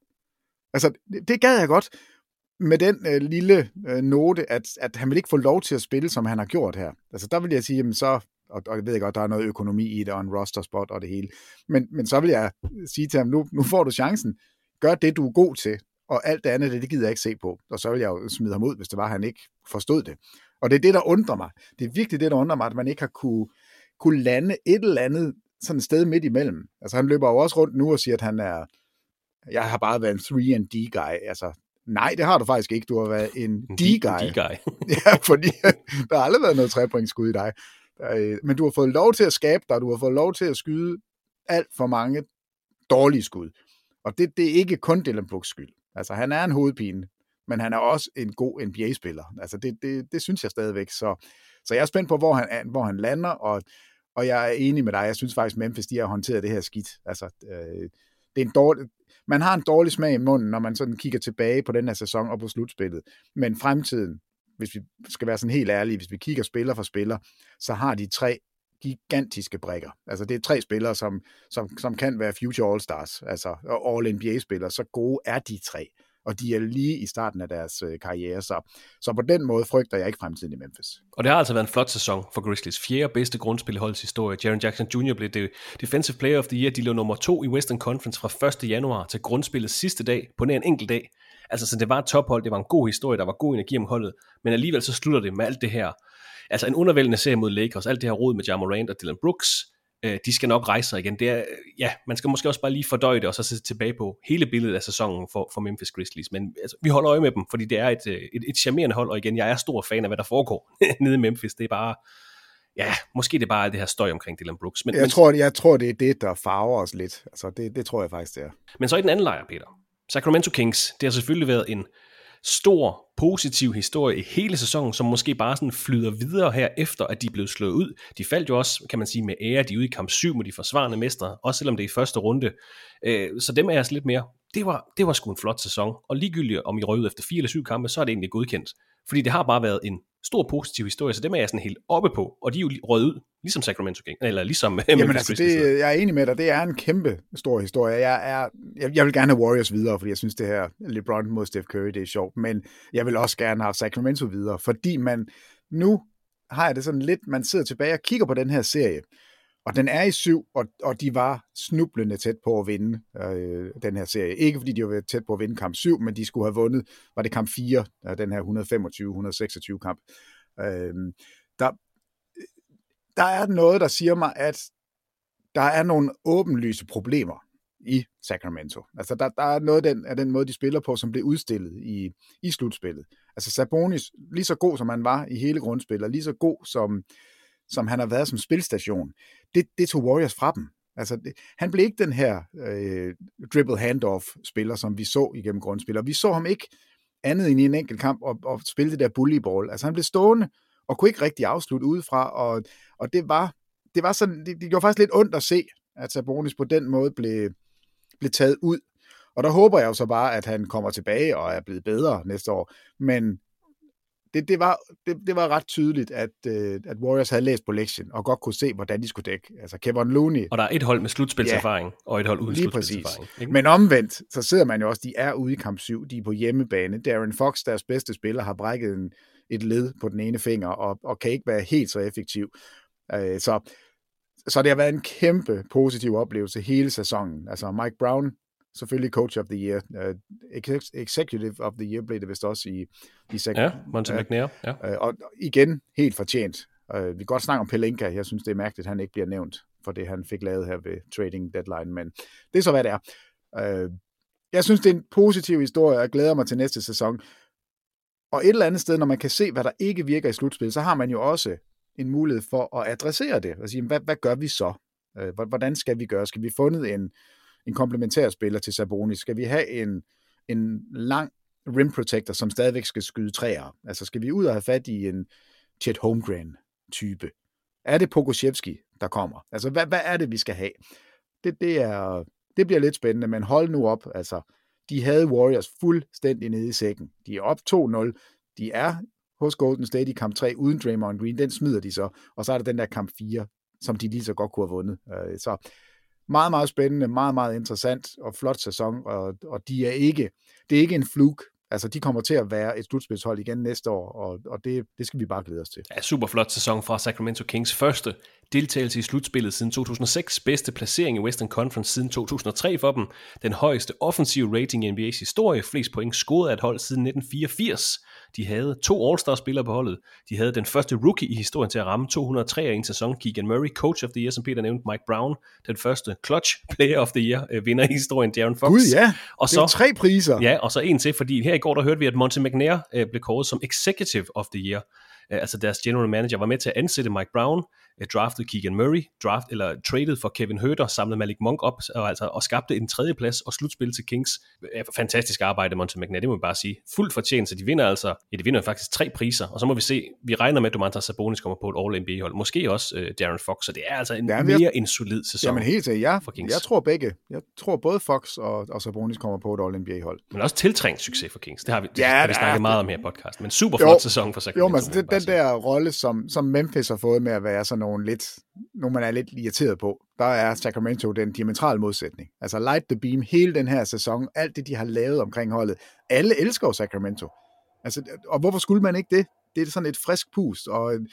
E: Altså, det, det gad jeg godt med den øh, lille øh, note, at, at han vil ikke få lov til at spille, som han har gjort her. Altså, der vil jeg sige, jamen så, og, og jeg ved godt, der er noget økonomi i det, og en roster spot og det hele, men, men så vil jeg sige til ham, nu, nu får du chancen, gør det, du er god til, og alt det andet, det, det gider jeg ikke se på. Og så vil jeg jo smide ham ud, hvis det var, han ikke forstod det. Og det er det, der undrer mig. Det er virkelig det, der undrer mig, at man ikke har kunne, kunne lande et eller andet sådan et sted midt imellem. Altså han løber jo også rundt nu og siger, at han er, jeg har bare været en 3D-guy. Altså, nej, det har du faktisk ikke. Du har været en D-guy.
B: D-guy. *laughs* *laughs*
E: ja, fordi *laughs* der har aldrig været noget trepointskud i dig. Øh, men du har fået lov til at skabe dig, du har fået lov til at skyde alt for mange dårlige skud. Og det, det er ikke kun Dylan Brooks skyld. Altså, han er en hovedpine, men han er også en god NBA-spiller. Altså, det, det, det synes jeg stadigvæk. Så, så jeg er spændt på, hvor han, hvor han lander, og, og jeg er enig med dig. Jeg synes faktisk, Memphis de har håndteret det her skidt. Altså, øh, det er en dårlig, man har en dårlig smag i munden, når man sådan kigger tilbage på den her sæson og på slutspillet. Men fremtiden, hvis vi skal være sådan helt ærlige, hvis vi kigger spiller for spiller, så har de tre gigantiske brækker. Altså det er tre spillere, som, som, som kan være future all-stars, altså all-NBA-spillere. Så gode er de tre og de er lige i starten af deres øh, karriere. Så, så på den måde frygter jeg ikke fremtiden i Memphis.
B: Og det har altså været en flot sæson for Grizzlies. Fjerde bedste grundspil i holdets historie. Jaren Jackson Jr. blev det Defensive Player of the Year. De lå nummer to i Western Conference fra 1. januar til grundspillets sidste dag på nær en enkelt dag. Altså, så det var et tophold, det var en god historie, der var god energi om holdet, men alligevel så slutter det med alt det her. Altså en undervældende serie mod Lakers, alt det her råd med Jamal og Dylan Brooks, øh, de skal nok rejse sig igen. Det er, ja, man skal måske også bare lige fordøje det, og så se tilbage på hele billedet af sæsonen for, for Memphis Grizzlies. Men altså, vi holder øje med dem, fordi det er et, øh, et, et charmerende hold, og igen, jeg er stor fan af, hvad der foregår *laughs* nede i Memphis. Det er bare, ja, måske det er bare det her støj omkring Dylan Brooks.
E: Men, jeg, men, tror, jeg tror, det er det, der farver os lidt. Altså, det, det tror jeg faktisk, det er.
B: Men så i den anden lejr, Peter. Sacramento Kings, det har selvfølgelig været en stor positiv historie i hele sæsonen, som måske bare sådan flyder videre her efter, at de blev slået ud. De faldt jo også, kan man sige, med ære. De er ude i kamp 7 mod de forsvarende mestre, også selvom det er i første runde. Øh, så dem er jeg altså lidt mere. Det var, det var sgu en flot sæson, og ligegyldigt om I røg ud efter 4 eller 7 kampe, så er det egentlig godkendt. Fordi det har bare været en stor positiv historie, så dem er jeg sådan helt oppe på, og de er jo røget ud, ligesom Sacramento King, eller ligesom
E: Jamen altså, det, jeg er enig med dig, det er en kæmpe stor historie. Jeg, er, jeg, jeg vil gerne have Warriors videre, fordi jeg synes, det her LeBron mod Steph Curry, det er sjovt, men jeg vil også gerne have Sacramento videre, fordi man nu har jeg det sådan lidt, man sidder tilbage og kigger på den her serie, og den er i syv, og, og de var snublende tæt på at vinde øh, den her serie. Ikke fordi de var tæt på at vinde kamp 7, men de skulle have vundet, var det kamp 4, øh, den her 125-126 kamp. Øh, der, øh, der er noget, der siger mig, at der er nogle åbenlyse problemer i Sacramento. Altså, der, der er noget af den, af den måde, de spiller på, som blev udstillet i, i slutspillet. Altså, Sabonis, lige så god som han var i hele grundspillet, lige så god som, som han har været som spilstation, det, det tog Warriors fra dem. Altså, det, han blev ikke den her øh, dribble handoff-spiller, som vi så igennem grundspiller. Vi så ham ikke andet end i en enkelt kamp og, og spille det der bullyball. Altså, han blev stående og kunne ikke rigtig afslutte udefra, og, og det var det var sådan, det, det gjorde faktisk lidt ondt at se, at Sabonis på den måde blev, blev taget ud. Og der håber jeg jo så bare, at han kommer tilbage og er blevet bedre næste år. Men det, det, var, det, det var ret tydeligt, at, uh, at Warriors havde læst på lektion, og godt kunne se, hvordan de skulle dække. Altså Kevin Looney.
B: Og der er et hold med slutspilserfaring, ja, og et hold uden slutspilserfaring.
E: Ikke? Men omvendt, så sidder man jo også, de er ude i kamp 7, de er på hjemmebane. Darren Fox, deres bedste spiller, har brækket en, et led på den ene finger, og, og kan ikke være helt så effektiv. Uh, så, så det har været en kæmpe positiv oplevelse hele sæsonen. Altså Mike Brown selvfølgelig Coach of the Year. Uh, Executive of the Year blev det vist også i, i
B: Ja, Monte McNair. Ja.
E: Uh, og igen, helt fortjent. Uh, vi kan godt snakke om Pelinka. Jeg synes, det er mærkeligt, at han ikke bliver nævnt for det, han fik lavet her ved trading deadline, men det er så, hvad det er. Uh, jeg synes, det er en positiv historie, og jeg glæder mig til næste sæson. Og et eller andet sted, når man kan se, hvad der ikke virker i slutspil, så har man jo også en mulighed for at adressere det. Og sige, hvad, hvad gør vi så? Hvordan skal vi gøre? Skal vi fundet en, en komplementær spiller til Sabonis? Skal vi have en, en lang rim protector, som stadigvæk skal skyde træer? Altså skal vi ud og have fat i en Chet Holmgren type? Er det Pogoshevski, der kommer? Altså hvad, hvad er det, vi skal have? Det, det, er, det bliver lidt spændende, men hold nu op. Altså, de havde Warriors fuldstændig nede i sækken. De er op 2-0. De er hos Golden State i kamp 3 uden Draymond Green. Den smider de så. Og så er der den der kamp 4, som de lige så godt kunne have vundet. Øh, så meget, meget spændende, meget, meget interessant og flot sæson, og, og de er ikke, det er ikke en fluke. Altså, de kommer til at være et slutspilshold igen næste år, og, og det, det skal vi bare glæde os til.
B: Ja, super flot sæson fra Sacramento Kings. Første deltagelse i slutspillet siden 2006, bedste placering i Western Conference siden 2003 for dem, den højeste offensive rating i NBA's historie, flest point scoret af et hold siden 1984. De havde to All-Star-spillere på holdet. De havde den første rookie i historien til at ramme 203 i en sæson, Keegan Murray, Coach of the Year, som Peter nævnte, Mike Brown, den første Clutch Player of the Year, øh, vinder i historien, Darren Fox.
E: Gud ja,
B: og
E: så, tre priser.
B: Ja, og så en til, fordi her i går der hørte vi, at Monty McNair øh, blev kåret som Executive of the Year. Øh, altså deres general manager var med til at ansætte Mike Brown, uh, draftede Keegan Murray, draft, eller traded for Kevin Herter, samlede Malik Monk op og, altså, og skabte en tredje plads og slutspil til Kings. Fantastisk arbejde, Monte McNair, det må vi bare sige. Fuldt fortjent, så de vinder altså, ja, de vinder faktisk tre priser, og så må vi se, vi regner med, at Domantas Sabonis kommer på et All-NBA-hold, måske også uh, Darren Fox, så det er altså en ja, mere jeg, en solid sæson
E: Jamen helt til, ja. For Kings. Jeg tror begge. Jeg tror både Fox og, og Sabonis kommer på et All-NBA-hold.
B: Men også tiltrængt succes for Kings, det har vi, det, ja, det har vi snakket meget om her i podcast, men super flot sæson for Sacramento.
E: Jo, men altså, den der rolle, som, som Memphis har fået med at være sådan nogle lidt nogle man er lidt irriteret på, der er Sacramento den diametrale modsætning. Altså Light the Beam, hele den her sæson, alt det, de har lavet omkring holdet. Alle elsker jo Sacramento. Altså, og hvorfor skulle man ikke det? Det er sådan et frisk pust, og en,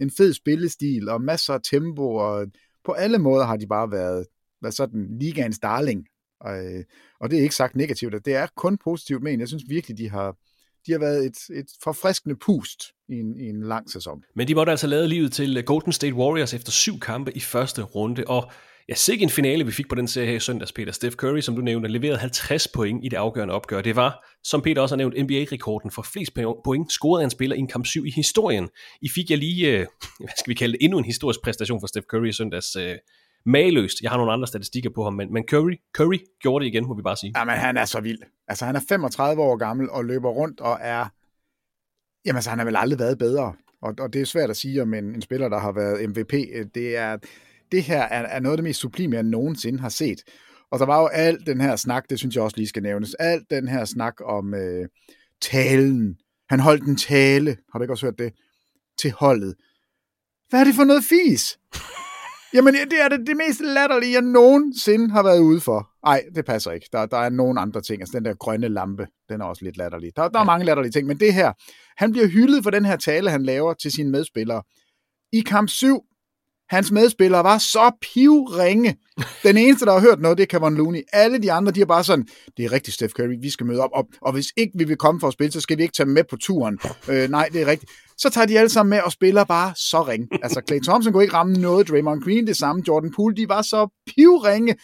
E: en fed spillestil, og masser af tempo, og på alle måder har de bare været, været sådan ligaens darling. Og, øh, og det er ikke sagt negativt, det er kun positivt, men jeg synes virkelig, de har, de har været et, et forfriskende pust i en, i en lang sæson.
B: Men de måtte altså lade livet til øh, Golden State Warriors efter syv kampe i første runde, og jeg ser en finale, vi fik på den serie her i søndags, Peter. Steph Curry, som du nævnte, leverede 50 point i det afgørende opgør. Det var, som Peter også har nævnt, NBA-rekorden for flest point scoret af en spiller i en kamp 7 i historien. I fik jeg lige, øh, *laughs* hvad skal vi kalde det, endnu en historisk præstation for Steph Curry i søndags. Øh, Øh, maløst. Jeg har nogle andre statistikker på ham, men, men Curry, Curry gjorde det igen, må vi bare sige.
E: Jamen, han er så vild. Altså, han er 35 år gammel og løber rundt og er... Jamen, altså, han har vel aldrig været bedre. Og, og det er svært at sige om en, en spiller, der har været MVP. Øh, det, er, det her er, er noget af det mest sublime, jeg nogensinde har set. Og der var jo alt den her snak, det synes jeg også lige skal nævnes, alt den her snak om øh, talen. Han holdt en tale, har du ikke også hørt det, til holdet. Hvad er det for noget fis? Jamen, det er det, det mest latterlige, jeg nogensinde har været ude for. Nej, det passer ikke. Der, der er nogle andre ting. Altså, den der grønne lampe, den er også lidt latterlig. Der, der er mange latterlige ting, men det her, han bliver hyldet for den her tale, han laver til sine medspillere. I kamp 7, hans medspillere var så pivringe. Den eneste, der har hørt noget, det er Kevin Looney. Alle de andre, de er bare sådan, det er rigtigt, Steph Curry, vi skal møde op, og, og hvis ikke vi vil komme for at spille, så skal vi ikke tage med på turen. Øh, nej, det er rigtigt så tager de alle sammen med og spiller bare så ring. Altså, Clay Thompson kunne ikke ramme noget, Draymond Green det samme, Jordan Poole, de var så pivringe.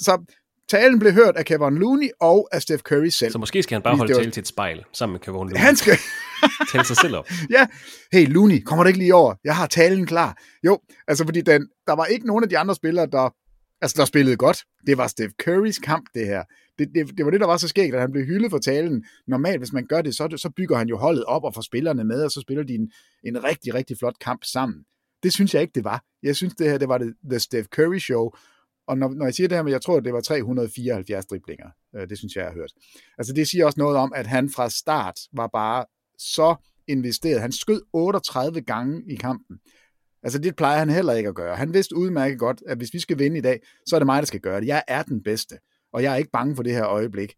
E: Så talen blev hørt af Kevin Looney og af Steph Curry selv.
B: Så måske skal han bare holde var... tale til et spejl, sammen med Kevin Looney.
E: Han skal... *laughs*
B: tale sig selv op. *laughs*
E: ja. Hey Looney, kommer du ikke lige over? Jeg har talen klar. Jo, altså fordi den, der var ikke nogen af de andre spillere, der, altså, der spillede godt. Det var Steph Currys kamp, det her det, det, det var det, der var så skægt, at han blev hyldet for talen. Normalt, hvis man gør det så, så bygger han jo holdet op og får spillerne med, og så spiller de en, en rigtig, rigtig flot kamp sammen. Det synes jeg ikke, det var. Jeg synes, det her det var det The Steph Curry Show, og når, når jeg siger det her med, jeg tror, det var 374 driblinger, øh, det synes jeg, jeg har hørt. Altså det siger også noget om, at han fra start var bare så investeret. Han skød 38 gange i kampen. Altså det plejer han heller ikke at gøre. Han vidste udmærket godt, at hvis vi skal vinde i dag, så er det mig, der skal gøre det. Jeg er den bedste og jeg er ikke bange for det her øjeblik.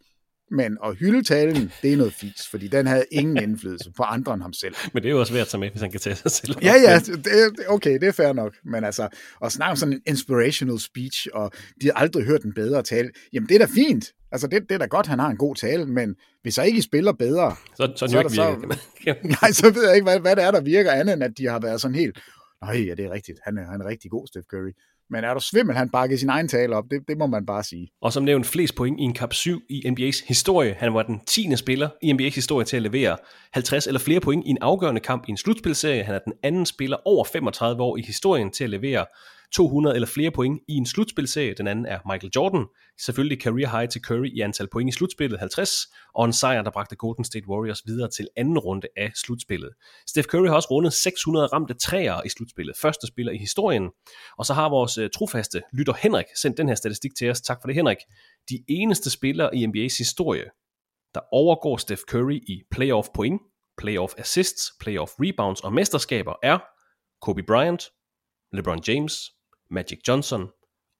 E: Men at hylde talen, det er noget fis, fordi den havde ingen *laughs* indflydelse på andre end ham selv.
B: Men det er jo også værd at tage med, hvis han kan tage sig selv.
E: Ja, ja, det, okay, det er fair nok. Men altså, at snakke om sådan en inspirational speech, og de har aldrig hørt en bedre tale, jamen det er da fint. Altså, det, det er da godt, han har en god tale, men hvis så ikke I spiller bedre,
B: så, så, så, så, *laughs*
E: nej, så ved jeg ikke, hvad, hvad det er, der virker andet, end at de har været sådan helt, nej, ja, det er rigtigt, han er, han er rigtig god, Steph Curry. Men er du svimmel, han bakkede sin egen tale op, det, det må man bare sige.
B: Og som nævnt flest point i en kap 7 i NBA's historie. Han var den 10. spiller i NBA's historie til at levere 50 eller flere point i en afgørende kamp i en slutspilserie. Han er den anden spiller over 35 år i historien til at levere 200 eller flere point i en slutspilserie. Den anden er Michael Jordan. Selvfølgelig career high til Curry i antal point i slutspillet, 50, og en sejr, der bragte Golden State Warriors videre til anden runde af slutspillet. Steph Curry har også rundet 600 ramte træer i slutspillet. Første spiller i historien. Og så har vores øh, trofaste lytter Henrik sendt den her statistik til os. Tak for det, Henrik. De eneste spillere i NBA's historie, der overgår Steph Curry i playoff point, playoff assists, playoff rebounds og mesterskaber er Kobe Bryant, LeBron James, Magic Johnson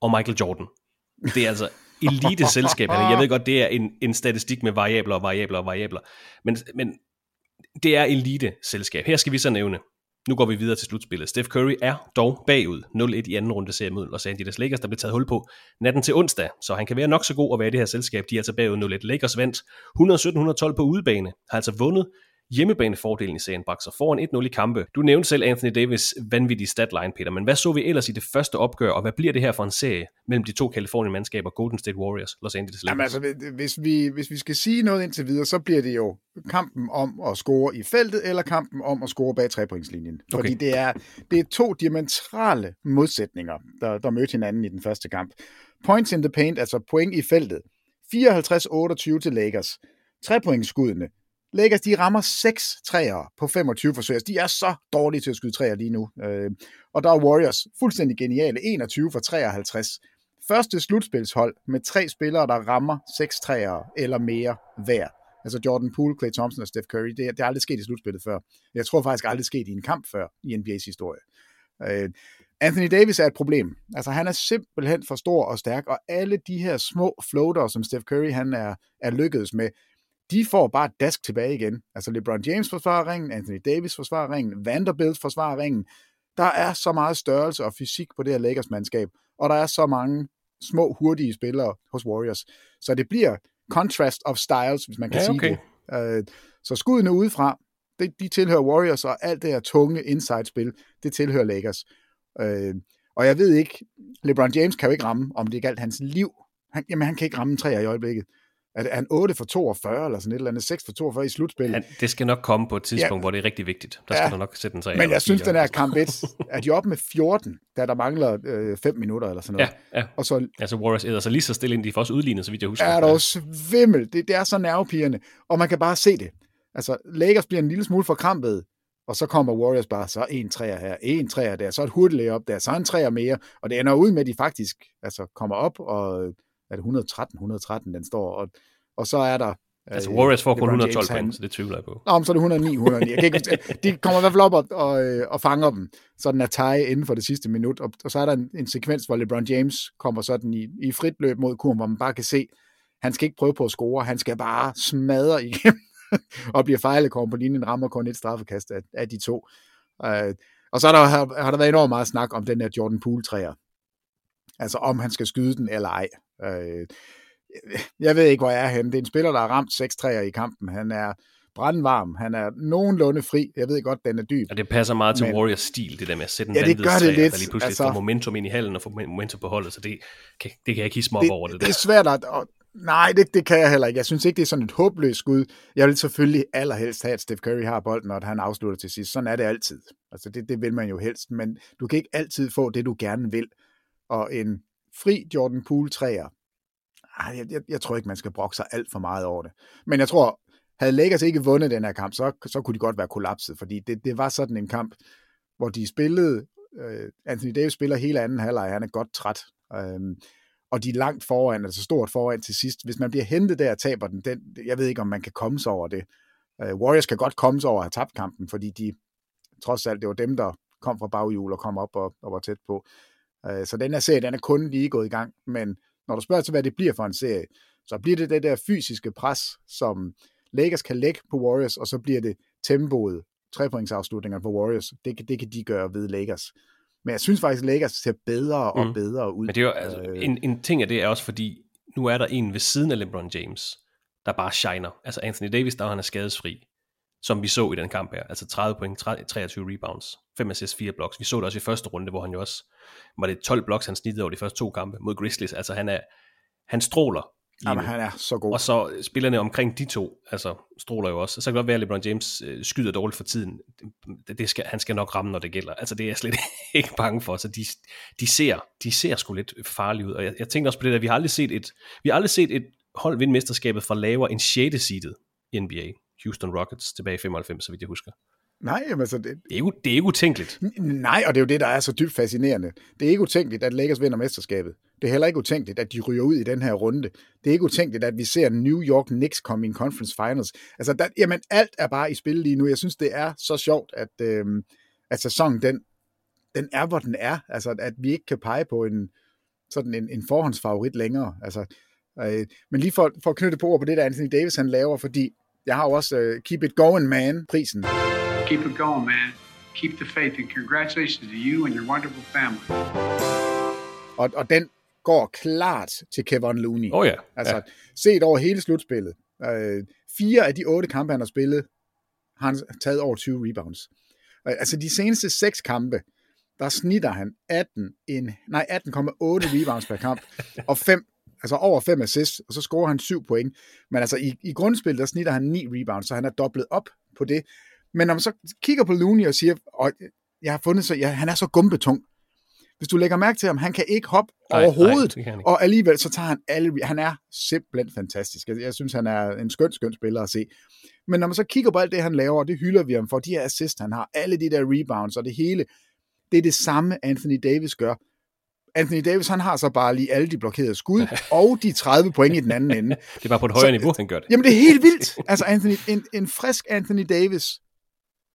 B: og Michael Jordan. Det er altså elite selskab. Jeg ved godt, det er en, en statistik med variabler og variabler og variabler. Men, men det er elite selskab. Her skal vi så nævne. Nu går vi videre til slutspillet. Steph Curry er dog bagud 0-1 i anden runde serie mod Los Angeles Lakers, der blev taget hul på natten til onsdag, så han kan være nok så god at være i det her selskab. De er altså bagud 0-1. Lakers vandt 117-112 på udebane, har altså vundet hjemmebanefordelen i serien sig foran 1-0 i kampe. Du nævnte selv Anthony Davis vanvittige statline, Peter, men hvad så vi ellers i det første opgør, og hvad bliver det her for en serie mellem de to Kalifornien-mandskaber, Golden State Warriors, Los Angeles Lakers?
E: Jamen altså, hvis vi, hvis vi skal sige noget indtil videre, så bliver det jo kampen om at score i feltet, eller kampen om at score bag trepointslinjen. Okay. Fordi det er, det er to diametrale modsætninger, der, der mødte hinanden i den første kamp. Points in the paint, altså point i feltet. 54-28 til Lakers. Trepointsskuddene Lakers, de rammer 6 træer på 25 forsøg. Altså, de er så dårlige til at skyde træer lige nu. Øh, og der er Warriors fuldstændig geniale, 21 for 53. Første slutspilshold med tre spillere, der rammer 6 træer eller mere hver. Altså Jordan Poole, Clay Thompson og Steph Curry. Det er, det er aldrig sket i slutspillet før. Jeg tror faktisk aldrig sket i en kamp før i NBA's historie. Øh, Anthony Davis er et problem. Altså han er simpelthen for stor og stærk, og alle de her små floater, som Steph Curry han er, er lykkedes med, de får bare dask tilbage igen. Altså LeBron James forsvarer ringen, Anthony Davis forsvarer ringen, Vanderbilt forsvarer ringen. Der er så meget størrelse og fysik på det her Lakers-mandskab, og der er så mange små, hurtige spillere hos Warriors. Så det bliver contrast of styles, hvis man kan ja, okay. sige det. Øh, så skuddene udefra, de, de tilhører Warriors, og alt det her tunge inside-spil, det tilhører Lakers. Øh, og jeg ved ikke, LeBron James kan jo ikke ramme, om det galt hans liv. Han, jamen, han kan ikke ramme tre i øjeblikket er han 8 for 42, eller sådan et eller andet, 6 for 42 i slutspillet. Ja,
B: det skal nok komme på et tidspunkt, ja. hvor det er rigtig vigtigt. Der skal ja. nok sætte den sig
E: Men jeg synes, den her kamp 1, er de oppe med 14, da der mangler øh, 5 minutter eller sådan noget.
B: Ja, ja. Og så,
E: altså
B: Warriors er så lige så stille ind, de får også udlignet, så vidt jeg husker.
E: Er der svimmel. Det, det er så nervepirrende, og man kan bare se det. Altså, Lakers bliver en lille smule forkrampet, og så kommer Warriors bare, så en træer her, en træer der, så et hurtigt op der, så en træer mere, og det ender ud med, at de faktisk altså, kommer op, og er det 113, 113, den står, og og så er der...
B: Altså Warriors får kun 112 point, så det tvivler jeg på.
E: Nå, så er det 109, 109. Jeg kan ikke, de kommer i hvert fald op og, og, øh, og fanger dem, så den er tie inden for det sidste minut. Og, og så er der en, en sekvens, hvor LeBron James kommer sådan i, i frit løb mod kurven, hvor man bare kan se, han skal ikke prøve på at score, han skal bare smadre igennem *laughs* og bliver fejlet kommer på linjen, rammer kun et straffekast af, af de to. Uh, og så har der, har, har der været enormt meget snak om den der Jordan Poole-træer. Altså om han skal skyde den eller ej. Uh, jeg ved ikke, hvor jeg er henne. Det er en spiller, der har ramt 6 træer i kampen. Han er brandvarm. Han er nogenlunde fri. Jeg ved godt, den er dyb.
B: Og det passer meget til men... Warriors stil, det der med at sætte en
E: ja, det gør det lidt.
B: der lige pludselig altså... får momentum ind i hallen og får momentum på holdet, så det kan, det kan jeg ikke hisse mig op over det
E: der. Det er svært at... Og, nej, det, det kan jeg heller ikke. Jeg synes ikke, det er sådan et håbløst skud. Jeg vil selvfølgelig allerhelst have, at Steph Curry har bolden, og at han afslutter til sidst. Sådan er det altid. Altså, det, det vil man jo helst, men du kan ikke altid få det, du gerne vil. Og en fri Jordan Poole træer, jeg, jeg, jeg tror ikke, man skal brokke sig alt for meget over det. Men jeg tror, havde Lakers ikke vundet den her kamp, så, så kunne de godt være kollapset, fordi det, det var sådan en kamp, hvor de spillede, øh, Anthony Davis spiller hele anden halvleg, han er godt træt, øh, og de er langt foran, altså stort foran til sidst. Hvis man bliver hentet der og taber den, den jeg ved ikke, om man kan komme sig over det. Øh, Warriors kan godt komme sig over at have tabt kampen, fordi de, trods alt, det var dem, der kom fra baghjul og kom op og, og var tæt på. Øh, så den her serie, den er kun lige gået i gang, men når du spørger til, hvad det bliver for en serie, så bliver det det der fysiske pres, som Lakers kan lægge på Warriors, og så bliver det tempoet, trepointsafslutninger på Warriors. Det, det kan de gøre ved Lakers. Men jeg synes faktisk, at Lakers ser bedre og mm. bedre ud.
B: Men det er jo, altså, øh, en, en ting af det er også fordi, nu er der en ved siden af LeBron James, der bare shiner. Altså Anthony Davis, der han er skadesfri. Som vi så i den kamp her. Altså 30 point, 23 rebounds, 5 assists, 4 blocks. Vi så det også i første runde, hvor han jo også, var det 12 blocks, han snittede over de første to kampe mod Grizzlies. Altså han er, han stråler.
E: Jamen, han er så god.
B: Og så spillerne omkring de to, altså stråler jo også. Så kan det godt være, at LeBron James øh, skyder dårligt for tiden. Det, det skal, han skal nok ramme, når det gælder. Altså det er jeg slet *laughs* ikke bange for. Så de, de, ser, de ser sgu lidt farlige ud. Og jeg, jeg tænkte også på det der, vi har aldrig set et, vi har aldrig set et hold vinde mesterskabet fra lavere end 6. seedet i NBA. Houston Rockets tilbage i 95, så vidt jeg husker.
E: Nej, jamen altså... Det,
B: det, er ikke, det er ikke utænkeligt.
E: Nej, og det er jo det, der er så dybt fascinerende. Det er ikke utænkeligt, at Lakers vinder mesterskabet. Det er heller ikke utænkeligt, at de ryger ud i den her runde. Det er ikke utænkeligt, at vi ser New York Knicks komme i en conference finals. Altså, der, jamen, alt er bare i spil lige nu. Jeg synes, det er så sjovt, at, øh, at sæsonen, den, den er, hvor den er. Altså, at vi ikke kan pege på en, sådan en, en forhåndsfavorit længere. Altså, øh, men lige for, for at knytte på ord på det, der Anthony Davis han laver, fordi jeg har også uh, Keep It Going Man-prisen.
F: Keep it going, man. Keep the faith, and congratulations to you and your wonderful family.
E: Og, og den går klart til Kevin Looney.
B: Oh ja.
E: Altså,
B: ja.
E: set over hele slutspillet. Øh, fire af de otte kampe, han har spillet, har han taget over 20 rebounds. Øh, altså, de seneste seks kampe, der snitter han 18, en, nej, 18,8 rebounds per kamp, *laughs* og 5 altså over 5 assists, og så scorer han 7 point. Men altså i, i grundspillet, der snitter han 9 rebounds, så han er dobblet op på det. Men når man så kigger på Looney og siger, og jeg har fundet så, ja, han er så gumbetung. Hvis du lægger mærke til ham, han kan ikke hoppe
B: Nej,
E: overhovedet,
B: nej, ikke.
E: og alligevel så tager han alle, han er simpelthen fantastisk. Jeg, jeg synes, han er en skøn, skøn spiller at se. Men når man så kigger på alt det, han laver, og det hylder vi ham for, de her assist, han har, alle de der rebounds og det hele, det er det samme, Anthony Davis gør. Anthony Davis, han har så bare lige alle de blokerede skud, *laughs* og de 30 point i den anden ende. *laughs*
B: Det er bare på et højere niveau, han gør det.
E: Jamen, det er helt vildt. Altså, Anthony, en, en frisk Anthony Davis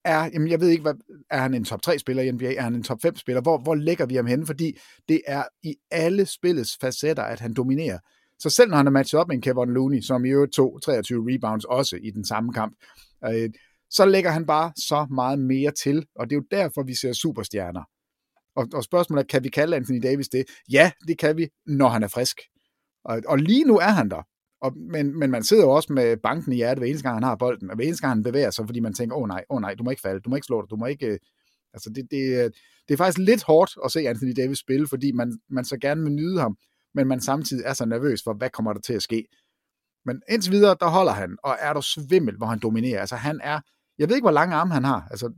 E: er, jamen, jeg ved ikke, hvad, er han en top 3-spiller i NBA? Er han en top 5-spiller? Hvor, hvor lægger vi ham henne? Fordi det er i alle spillets facetter, at han dominerer. Så selv når han er matchet op med en Kevin Looney, som i øvrigt tog 23 rebounds også i den samme kamp, øh, så lægger han bare så meget mere til, og det er jo derfor, vi ser superstjerner. Og, og spørgsmålet er, kan vi kalde Anthony Davis det? Ja, det kan vi, når han er frisk. Og, og lige nu er han der. Og, men, men man sidder jo også med banken i hjertet, hver eneste gang han har bolden, og hver eneste gang han bevæger sig, fordi man tænker, åh oh, nej, åh oh, nej, du må ikke falde, du må ikke slå dig, du må ikke... Øh. Altså det, det, øh, det er faktisk lidt hårdt at se Anthony Davis spille, fordi man, man så gerne vil nyde ham, men man samtidig er så nervøs for, hvad kommer der til at ske. Men indtil videre, der holder han, og er der svimmel, hvor han dominerer. Altså han er, jeg ved ikke, hvor lange arme han har. Altså,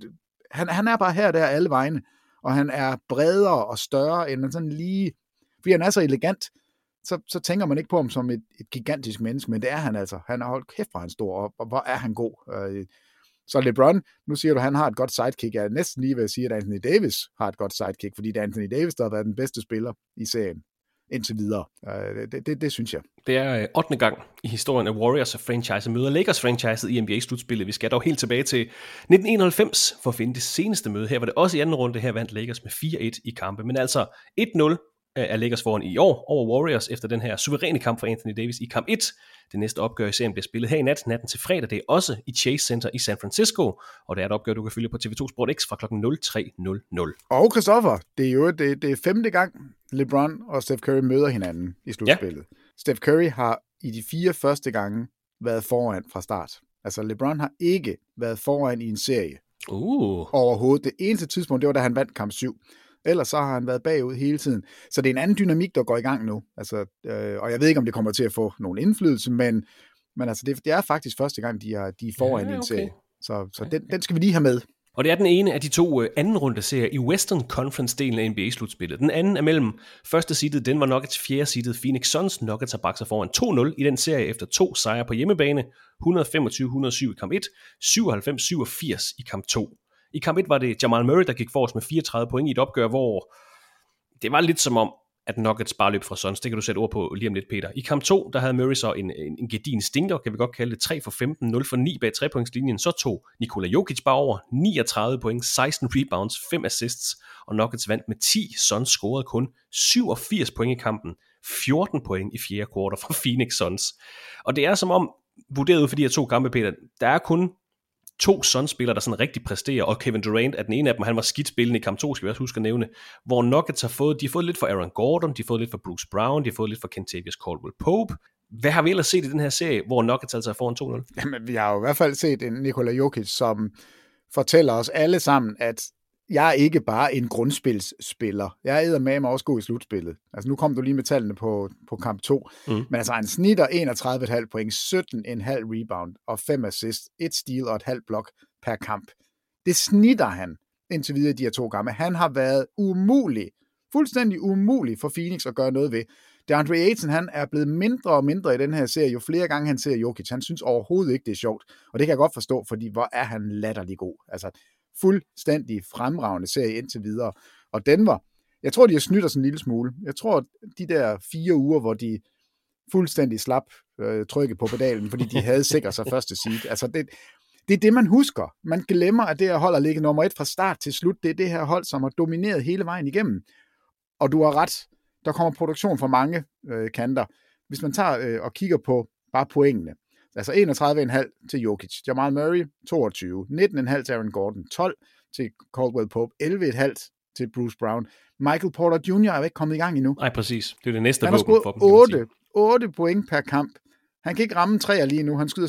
E: han, han er bare her og der alle vegne, og han er bredere og større, end man sådan lige... Fordi han er så elegant, så, så tænker man ikke på ham som et, et gigantisk menneske, men det er han altså. Han har holdt kæft, hvor han stor, og, og hvor er han god. Øh, så LeBron, nu siger du, at han har et godt sidekick. Jeg er næsten lige ved at sige, at Anthony Davis har et godt sidekick, fordi det er Anthony Davis, der har været den bedste spiller i serien indtil videre. Øh, det, det, det synes jeg.
B: Det er øh, 8. gang i historien, at Warriors franchise møder Lakers franchise i NBA-slutspillet. Vi skal dog helt tilbage til 1991 for at finde det seneste møde. Her var det også i anden runde, her vandt Lakers med 4-1 i kampe. Men altså 1-0 er Lakers foran i år over Warriors efter den her suveræne kamp for Anthony Davis i kamp 1. Det næste opgør i serien bliver spillet her i nat, natten til fredag. Det er også i Chase Center i San Francisco, og det er et opgør, du kan følge på TV2 Sport X fra kl. 03.00.
E: Og Christoffer, det er jo det, det er femte gang, LeBron og Steph Curry møder hinanden i slutspillet. Ja. Steph Curry har i de fire første gange været foran fra start. Altså LeBron har ikke været foran i en serie.
B: Uh.
E: Overhovedet. Det eneste tidspunkt, det var da han vandt kamp 7. Ellers så har han været bagud hele tiden. Så det er en anden dynamik, der går i gang nu. Altså, øh, og jeg ved ikke, om det kommer til at få nogen indflydelse, men, men altså, det, det er faktisk første gang, de er, de er foran ja, okay. en serie. Så, så den, den skal vi lige have med.
B: Og det er den ene af de to uh, anden runde serier i Western Conference-delen af NBA-slutspillet. Den anden er mellem første seedet Denver Nuggets, fjerde seedet Phoenix Suns. Nuggets har bakset foran 2-0 i den serie efter to sejre på hjemmebane. 125-107 i kamp 1, 97-87 i kamp 2. I kamp 1 var det Jamal Murray, der gik forrest med 34 point i et opgør, hvor det var lidt som om, at Nuggets bare løb fra Suns. Det kan du sætte ord på lige om lidt, Peter. I kamp 2, der havde Murray så en, en, en gedin stinker, kan vi godt kalde det, 3 for 15, 0 for 9 bag 3-pointslinjen. Så tog Nikola Jokic bare over 39 point, 16 rebounds, 5 assists, og Nuggets vandt med 10. Suns scorede kun 87 point i kampen, 14 point i fjerde kvartal fra Phoenix Suns. Og det er som om, vurderet ud for de her to kampe, Peter, der er kun to Suns-spillere, der sådan rigtig præsterer, og Kevin Durant er den ene af dem, han var skidt spillende i kamp 2, skal vi også huske at nævne, hvor Nuggets har fået, de har fået lidt for Aaron Gordon, de har fået lidt for Bruce Brown, de har fået lidt for Kentavious Caldwell Pope, hvad har vi ellers set i den her serie, hvor Nuggets altså er foran 2-0?
E: Jamen, vi har jo i hvert fald set en Nikola Jokic, som fortæller os alle sammen, at jeg er ikke bare en grundspilsspiller. Jeg er med mig også god i slutspillet. Altså nu kom du lige med tallene på, på kamp 2. Mm. Men altså han snitter 31,5 point, 17,5 rebound og 5 assist, et steal og et halvt blok per kamp. Det snitter han indtil videre de her to kampe. Han har været umulig, fuldstændig umulig for Phoenix at gøre noget ved. DeAndre Ayton, han er blevet mindre og mindre i den her serie, jo flere gange han ser Jokic. Han synes overhovedet ikke, det er sjovt. Og det kan jeg godt forstå, fordi hvor er han latterlig god. Altså, fuldstændig fremragende serie indtil videre. Og Denver, jeg tror, de har snydt os en lille smule. Jeg tror, de der fire uger, hvor de fuldstændig slap øh, trykket på pedalen, fordi de havde sikret sig første seed. Altså, det, det er det, man husker. Man glemmer, at det her hold har ligget nummer et fra start til slut. Det er det her hold, som har domineret hele vejen igennem. Og du har ret. Der kommer produktion fra mange øh, kanter. Hvis man tager øh, og kigger på bare pointene, Altså 31,5 til Jokic. Jamal Murray 22. 19,5 til Aaron Gordon. 12 til Caldwell Pope. 11,5 til Bruce Brown. Michael Porter Jr. er jo ikke kommet i gang endnu.
B: Nej, præcis. Det er det næste
E: Han har
B: våben for dem.
E: 8, 8 point per kamp. Han kan ikke ramme træer lige nu. Han skyder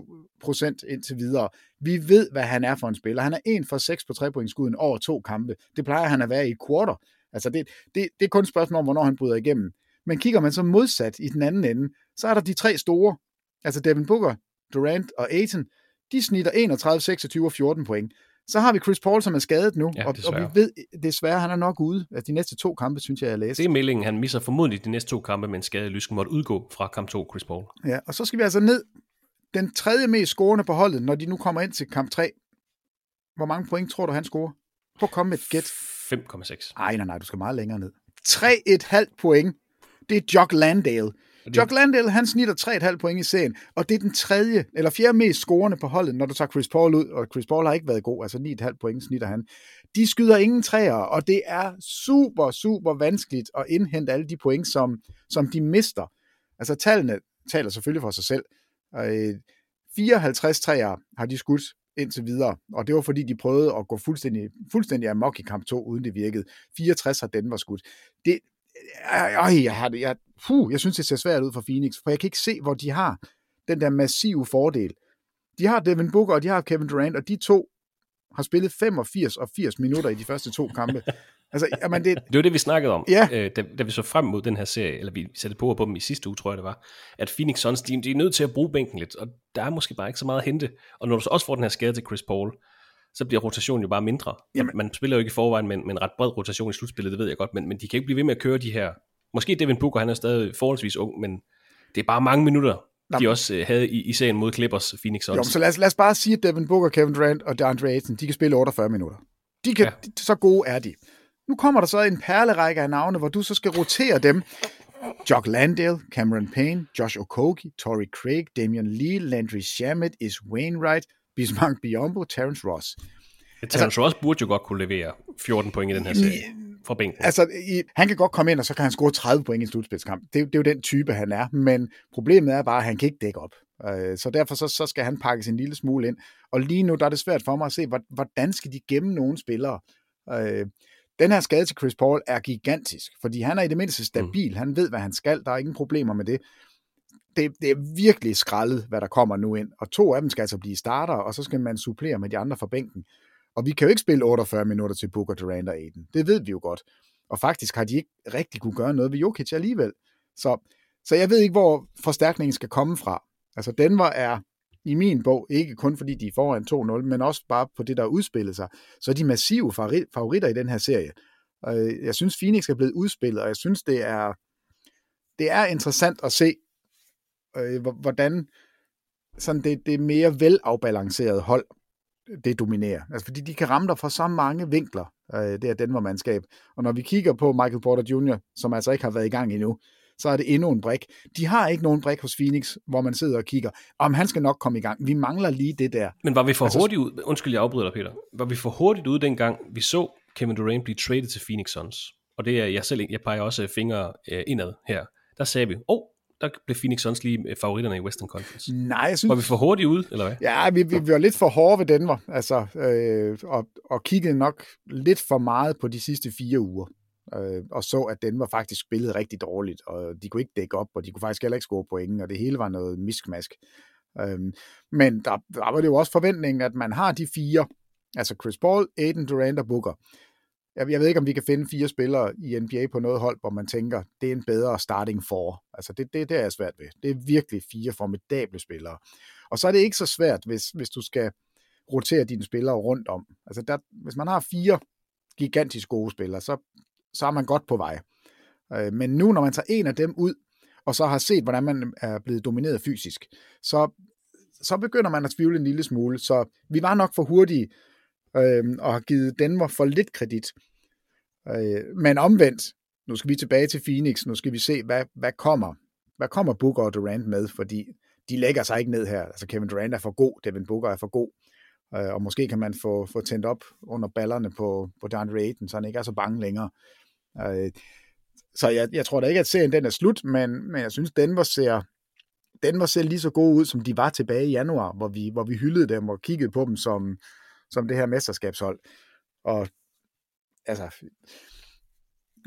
E: 16,7 procent indtil videre. Vi ved, hvad han er for en spiller. Han er 1 for 6 på trepointskuden over to kampe. Det plejer han at være i quarter. Altså det, det, det er kun et spørgsmål om, hvornår han bryder igennem. Men kigger man så modsat i den anden ende, så er der de tre store, altså Devin Booker, Durant og Aiton, de snitter 31, 26 og 14 point. Så har vi Chris Paul, som er skadet nu,
B: Ja,
E: og, og vi ved desværre, han er nok ude. Altså, de næste to kampe, synes jeg, jeg læste.
B: Det er meldingen. Han misser formodentlig de næste to kampe, men skade lysken måtte udgå fra kamp 2, Chris Paul.
E: Ja, og så skal vi altså ned. Den tredje mest scorende på holdet, når de nu kommer ind til kamp 3. Hvor mange point tror du, han scorer? Prøv at komme med et gæt.
B: 5,6.
E: Ej, nej, nej, du skal meget længere ned. 3,5 point. Det er Jock Landale. Jock Landale, han snitter 3,5 point i serien, og det er den tredje, eller fjerde mest scorende på holdet, når du tager Chris Paul ud, og Chris Paul har ikke været god, altså 9,5 point snitter han. De skyder ingen træer, og det er super, super vanskeligt at indhente alle de point, som, som de mister. Altså tallene taler selvfølgelig for sig selv. Øh, 54 træer har de skudt indtil videre, og det var fordi, de prøvede at gå fuldstændig, fuldstændig amok i kamp 2, uden det virkede. 64 har Denver skudt. Det, øh, jeg, har det, jeg, puh, jeg synes, det ser svært ud for Phoenix, for jeg kan ikke se, hvor de har den der massive fordel. De har Devin Booker, og de har Kevin Durant, og de to har spillet 85 og 80 minutter i de første to kampe. *laughs* Altså, jamen det,
B: Det var det, vi snakkede om,
E: Ja.
B: øh, da, da vi så frem mod den her serie, eller vi satte på på dem i sidste uge, tror jeg det var, at Phoenix Suns, de, de er nødt til at bruge bænken lidt, og der er måske bare ikke så meget at hente. Og når du så også får den her skade til Chris Paul, så bliver rotationen jo bare mindre. Jamen. Man spiller jo ikke i forvejen med, en- med en ret bred rotation i slutspillet, det ved jeg godt, men, men de kan ikke blive ved med at køre de her... Måske Devin Booker, han er stadig forholdsvis ung, men det er bare mange minutter, de også øh, havde i, i serien mod Clippers Phoenix Suns.
E: jo, så lad os, lad os bare sige, at Devin Booker, Kevin Durant og DeAndre Ayton, de kan spille 48 minutter. De kan,
B: Ja.
E: ja. Så gode er de. Nu kommer der så en perlerække af navne, hvor du så skal rotere dem. Jock Landale, Cameron Payne, Josh Okogie, Torrey Craig, Damian Lee, Landry Shamet, Is Wainwright, Bismarck Biombo, Terrence Ross.
B: Terrence Ross burde jo godt kunne levere 14 point i den her serie fra bænken.
E: Altså, i, han kan godt komme ind, og så kan han score 30 point i en slutspilskamp. Det, er jo- det er jo den type, han er. Men problemet er bare, at han kan ikke dække op. Øh, Så derfor så, så skal han pakkes en lille smule ind. Og lige nu der er det svært for mig at se, hvor- hvordan skal de gemme nogle spillere. Øh, Den her skade til Chris Paul er gigantisk, fordi han er i det mindste stabil. Han ved, hvad han skal. Der er ingen problemer med det. Det, det er virkelig skraldet, hvad der kommer nu ind. Og to af dem skal altså blive starter, og så skal man supplere med de andre fra bænken. Og vi kan jo ikke spille 48 minutter til Booker, Durant og Aiden. Det ved vi jo godt. Og faktisk har de ikke rigtig kunne gøre noget ved Jokic alligevel. Så, så jeg ved ikke, hvor forstærkningen skal komme fra. Altså Denver er i min bog, ikke kun fordi de er foran 2-0, men også bare på det, der udspillede sig, så er de massive favoritter i den her serie. Øh, jeg synes, Phoenix er blevet udspillet, og jeg synes, det er, det er interessant at se, øh, hvor- hvordan sådan det, det mere velafbalancerede hold, det dominerer. Altså, fordi de kan ramme dig fra så mange vinkler, øh, det er Denver-mandskab. Og når vi kigger på Michael Porter Jr., som altså ikke har været i gang endnu, så er det endnu en brik. De har ikke nogen brik hos Phoenix, hvor man sidder og kigger, om han skal nok komme i gang. Vi mangler lige det der.
B: Men var vi for
E: Altså-
B: hurtigt ud, undskyld jeg afbryder dig Peter, var vi for hurtigt ud dengang, vi så Kevin Durant blive traded til Phoenix Suns, og det er jeg selv, jeg peger også fingre øh, indad her, der sagde vi, åh, oh, der blev Phoenix Suns lige øh, favoritterne i Western Conference.
E: Nej, jeg synes...
B: Var vi for hurtigt ud, eller hvad?
E: Ja, vi, vi, vi var lidt for hårde ved Denver, altså, øh, og, og kiggede nok lidt for meget på de sidste fire uger. øh, og så, at den var faktisk spillet rigtig dårligt, og de kunne ikke dække op, og de kunne faktisk heller ikke score point, og det hele var noget miskmask. Øh, men der, der var det jo også forventningen, at man har de fire, altså Chris Paul, Aiden Durant og Booker. Jeg, jeg ved ikke, om vi kan finde fire spillere i NBA på noget hold, hvor man tænker, det er en bedre starting for. Altså det, det, det er jeg svært ved. Det er virkelig fire formidable spillere. Og så er det ikke så svært, hvis, hvis du skal rotere dine spillere rundt om. Altså der, hvis man har fire gigantisk gode spillere, så, så er man godt på vej. Øh, men nu, når man tager en af dem ud, og så har set, hvordan man øh, er blevet domineret fysisk, så, så begynder man at tvivle en lille smule. Så vi var nok for hurtige øh, og har givet Denver for lidt kredit. Øh, men omvendt, nu skal vi tilbage til Phoenix, nu skal vi se, hvad, hvad kommer hvad kommer Booker og Durant med, fordi de lægger sig ikke ned her. Altså Kevin Durant er for god, Devin Booker er for god, øh, og måske kan man få, få tændt op under ballerne på, på DeAndre Ayton, så han ikke er så bange længere. Øh, så jeg, jeg tror da ikke, at serien den er slut, men, men jeg synes, Denver ser, Denver ser lige så god ud, som de var tilbage i januar, hvor vi, hvor vi hyldede dem og kiggede på dem som, som det her mesterskabshold. Og altså,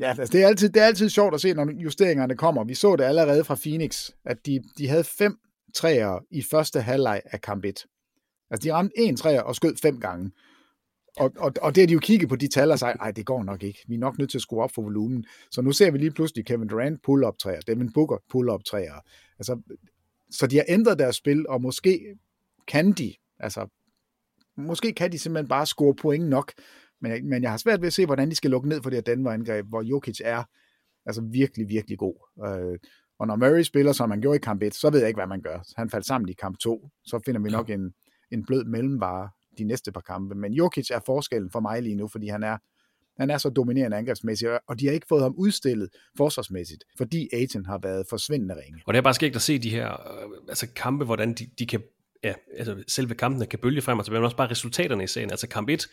E: ja, altså det, er altid, det er altid sjovt at se, når justeringerne kommer. Vi så det allerede fra Phoenix, at de, de havde fem træer i første halvleg af kamp 1. Altså, de ramte en træer og skød fem gange. Og, og, og det har de jo kigget på de tal og sagt, nej, det går nok ikke. Vi er nok nødt til at skrue op for volumen. Så nu ser vi lige pludselig Kevin Durant pull-up træer, Devin Booker pull-up træer. Altså, så de har ændret deres spil, og måske kan de, altså, måske kan de simpelthen bare score point nok. Men, men jeg har svært ved at se, hvordan de skal lukke ned for det her Denver-angreb, hvor Jokic er altså virkelig, virkelig god. Øh, og når Murray spiller, som han gjorde i kamp 1, så ved jeg ikke, hvad man gør. Han faldt sammen i kamp 2, så finder vi nok en, en blød mellemvare de næste par kampe. Men Jokic er forskellen for mig lige nu, fordi han er, han er så dominerende angrebsmæssigt, og de har ikke fået ham udstillet forsvarsmæssigt, fordi Aiton har været forsvindende ringe.
B: Og det er bare skægt at se de her øh, altså kampe, hvordan de, de kan ja, altså selve kampene kan bølge frem og tilbage, men også bare resultaterne i serien. Altså kamp 1, 125-107,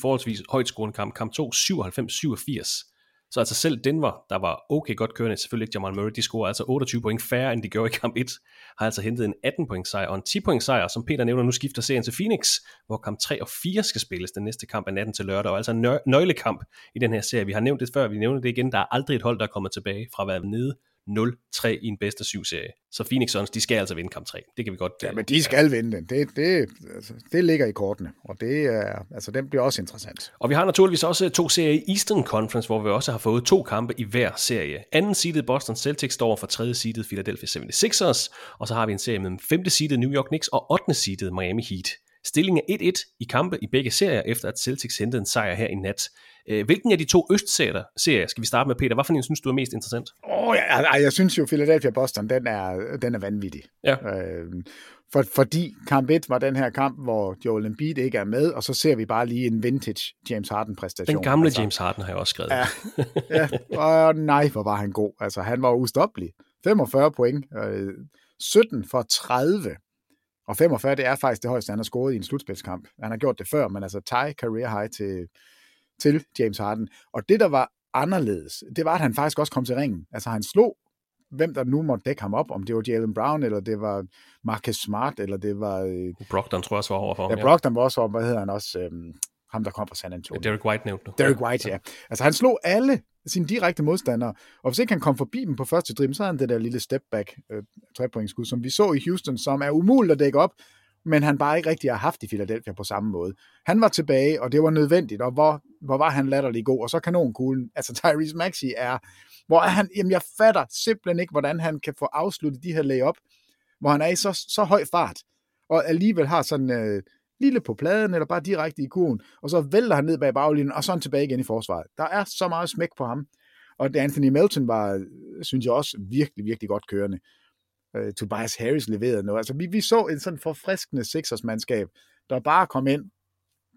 B: forholdsvis højt scorende kamp. Kamp 2, 97-87. Så altså selv Denver, der var okay godt kørende, selvfølgelig ikke Jamal Murray, de scorer altså 28 point færre, end de gjorde i kamp 1, har altså hentet en 18 point sejr og en 10 point sejr, som Peter nævner, nu skifter serien til Phoenix, hvor kamp 3 og 4 skal spilles. Den næste kamp er natten til lørdag, og altså en nøglekamp i den her serie. Vi har nævnt det før, vi nævner det igen, der er aldrig et hold, der er kommet tilbage fra at være nede 0-3 i en bedste syv serie. Så Phoenix Suns, de skal altså vinde kamp 3. Det kan vi godt...
E: Ja, men de skal ja. vinde den. Det, det, altså, det ligger i kortene, og det er, altså, den bliver også interessant.
B: Og vi har naturligvis også to serier i Eastern Conference, hvor vi også har fået to kampe i hver serie. Anden seedet Boston Celtics står for tredje seedet Philadelphia 76ers, og så har vi en serie mellem femte seedet New York Knicks og 8. seedet Miami Heat. Stillingen er 1-1 i kampe i begge serier, efter at Celtics hentede en sejr her i nat. Øh, hvilken af de to østserier serier skal vi starte med, Peter? Hvad for en synes du er mest interessant?
E: Oh, ja, jeg, jeg synes jo, Philadelphia-Boston, den er, den er vanvittig.
B: Ja.
E: Øh, for, fordi kamp 1 var den her kamp, hvor Joel Embiid ikke er med, og så ser vi bare lige en vintage James Harden-præstation.
B: Den gamle altså, James Harden har jeg også skrevet.
E: Ja, *laughs* ja, og nej, hvor var han god. Altså, han var ustoppelig. 45 point, øh, 17 for 30 og 45, det er faktisk det højeste, han har scoret i en slutspilskamp. Han har gjort det før, men altså tie career high til, til James Harden. Og det, der var anderledes, det var, at han faktisk også kom til ringen. Altså han slog, hvem der nu måtte dække ham op, om det var Jalen Brown, eller det var Marcus Smart, eller det var...
B: Øh, Brogdon tror jeg også var overfor.
E: Ja, Brogdon var også over, hvad hedder han også? Øhm, ham, der kom fra San Antonio.
B: Derek White nævnte du.
E: Derek White, ja. Altså han slog alle sine direkte modstandere. Og hvis ikke han kom forbi dem på første dribble, så havde han det der lille step back øh, trepointskud, som vi så i Houston, som er umuligt at dække op, men han bare ikke rigtig har haft i Philadelphia på samme måde. Han var tilbage, og det var nødvendigt, og hvor, hvor var han latterlig god, og så kanonkuglen, altså Tyrese Maxey er, hvor er han, jamen jeg fatter simpelthen ikke, hvordan han kan få afsluttet de her layup, hvor han er i så, så høj fart, og alligevel har sådan øh, lille på pladen, eller bare direkte i kurven, og så vælter han ned bag baglinjen, og så er han tilbage igen i forsvaret. Der er så meget smæk på ham. Og Anthony Melton var, synes jeg også, virkelig, virkelig godt kørende. Uh, Tobias Harris leverede noget. Altså, vi, vi så en sådan forfriskende Sixers-mandskab, der bare kom ind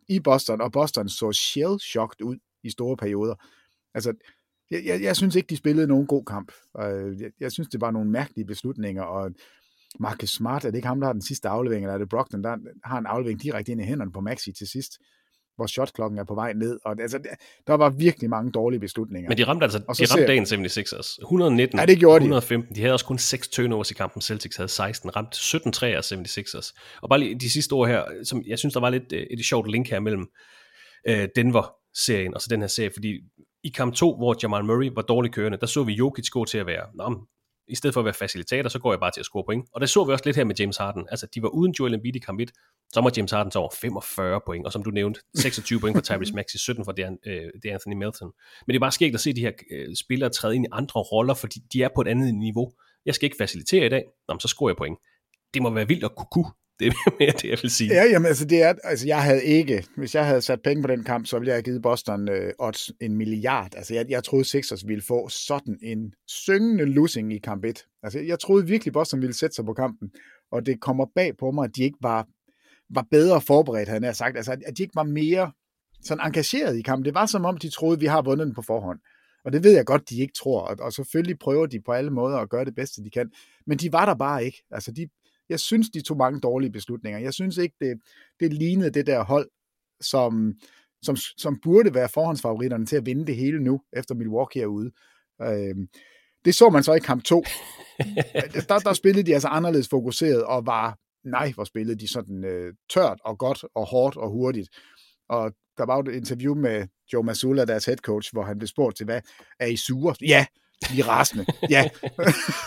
E: i Boston, og Boston så shell-shocked ud i store perioder. Altså, jeg, jeg, jeg synes ikke, de spillede nogen god kamp. Uh, jeg, jeg synes, det var nogle mærkelige beslutninger, og Marcus Smart, er det ikke ham, der har den sidste aflevering, eller er det Brockton, der har en aflevering direkte ind i hænderne på Maxi til sidst, hvor shotklokken er på vej ned. Og altså, der var virkelig mange dårlige beslutninger.
B: Men de ramte altså de ramte dagen 76ers. 119,
E: ja, det gjorde
B: 115. De. de havde også kun 6 turnovers i kampen. Celtics havde 16. Ramt 17 3 af 76ers. Og bare lige de sidste ord her, som jeg synes, der var lidt et, øh, et sjovt link her mellem øh, Denver-serien og så den her serie, fordi i kamp 2, hvor Jamal Murray var dårligt kørende, der så vi Jokic gå til at være, Nå, i stedet for at være facilitator, så går jeg bare til at score point. Og det så vi også lidt her med James Harden. Altså, de var uden Joel Embiid i kamp 1, så var James Harden så over 45 point, og som du nævnte, 26 point for Tyrese Maxey, 17 for Dan, øh, Anthony Melton. Men det er bare skægt at se de her øh, spillere træde ind i andre roller, fordi de er på et andet niveau. Jeg skal ikke facilitere i dag, Nå, så scorer jeg point. Det må være vildt at kunne det er mere det, jeg vil sige.
E: Ja, jamen, altså, det er, altså, jeg havde ikke, hvis jeg havde sat penge på den kamp, så ville jeg have givet Boston øh, odds en milliard. Altså, jeg, jeg troede Sixers ville få sådan en syngende losing i kamp 1. Altså, jeg troede virkelig, Boston ville sætte sig på kampen, og det kommer bag på mig, at de ikke var, var bedre forberedt, havde jeg sagt. Altså, at de ikke var mere sådan engageret i kampen. Det var som om, de troede, vi har vundet den på forhånd. Og det ved jeg godt, de ikke tror. Og, og selvfølgelig prøver de på alle måder at gøre det bedste, de kan. Men de var der bare ikke. Altså, de, jeg synes, de tog mange dårlige beslutninger. Jeg synes ikke, det, det lignede det der hold, som, som, som burde være forhåndsfavoritterne til at vinde det hele nu, efter Milwaukee er ude. Øh, det så man så i kamp 2. *laughs* der, der spillede de altså anderledes fokuseret og var, nej, hvor spillede de sådan øh, tørt og godt og hårdt og hurtigt. Og der var jo et interview med Joe Masula, deres head coach, hvor han blev spurgt til, hvad er I sure? Ja, vi er rasende. Ja.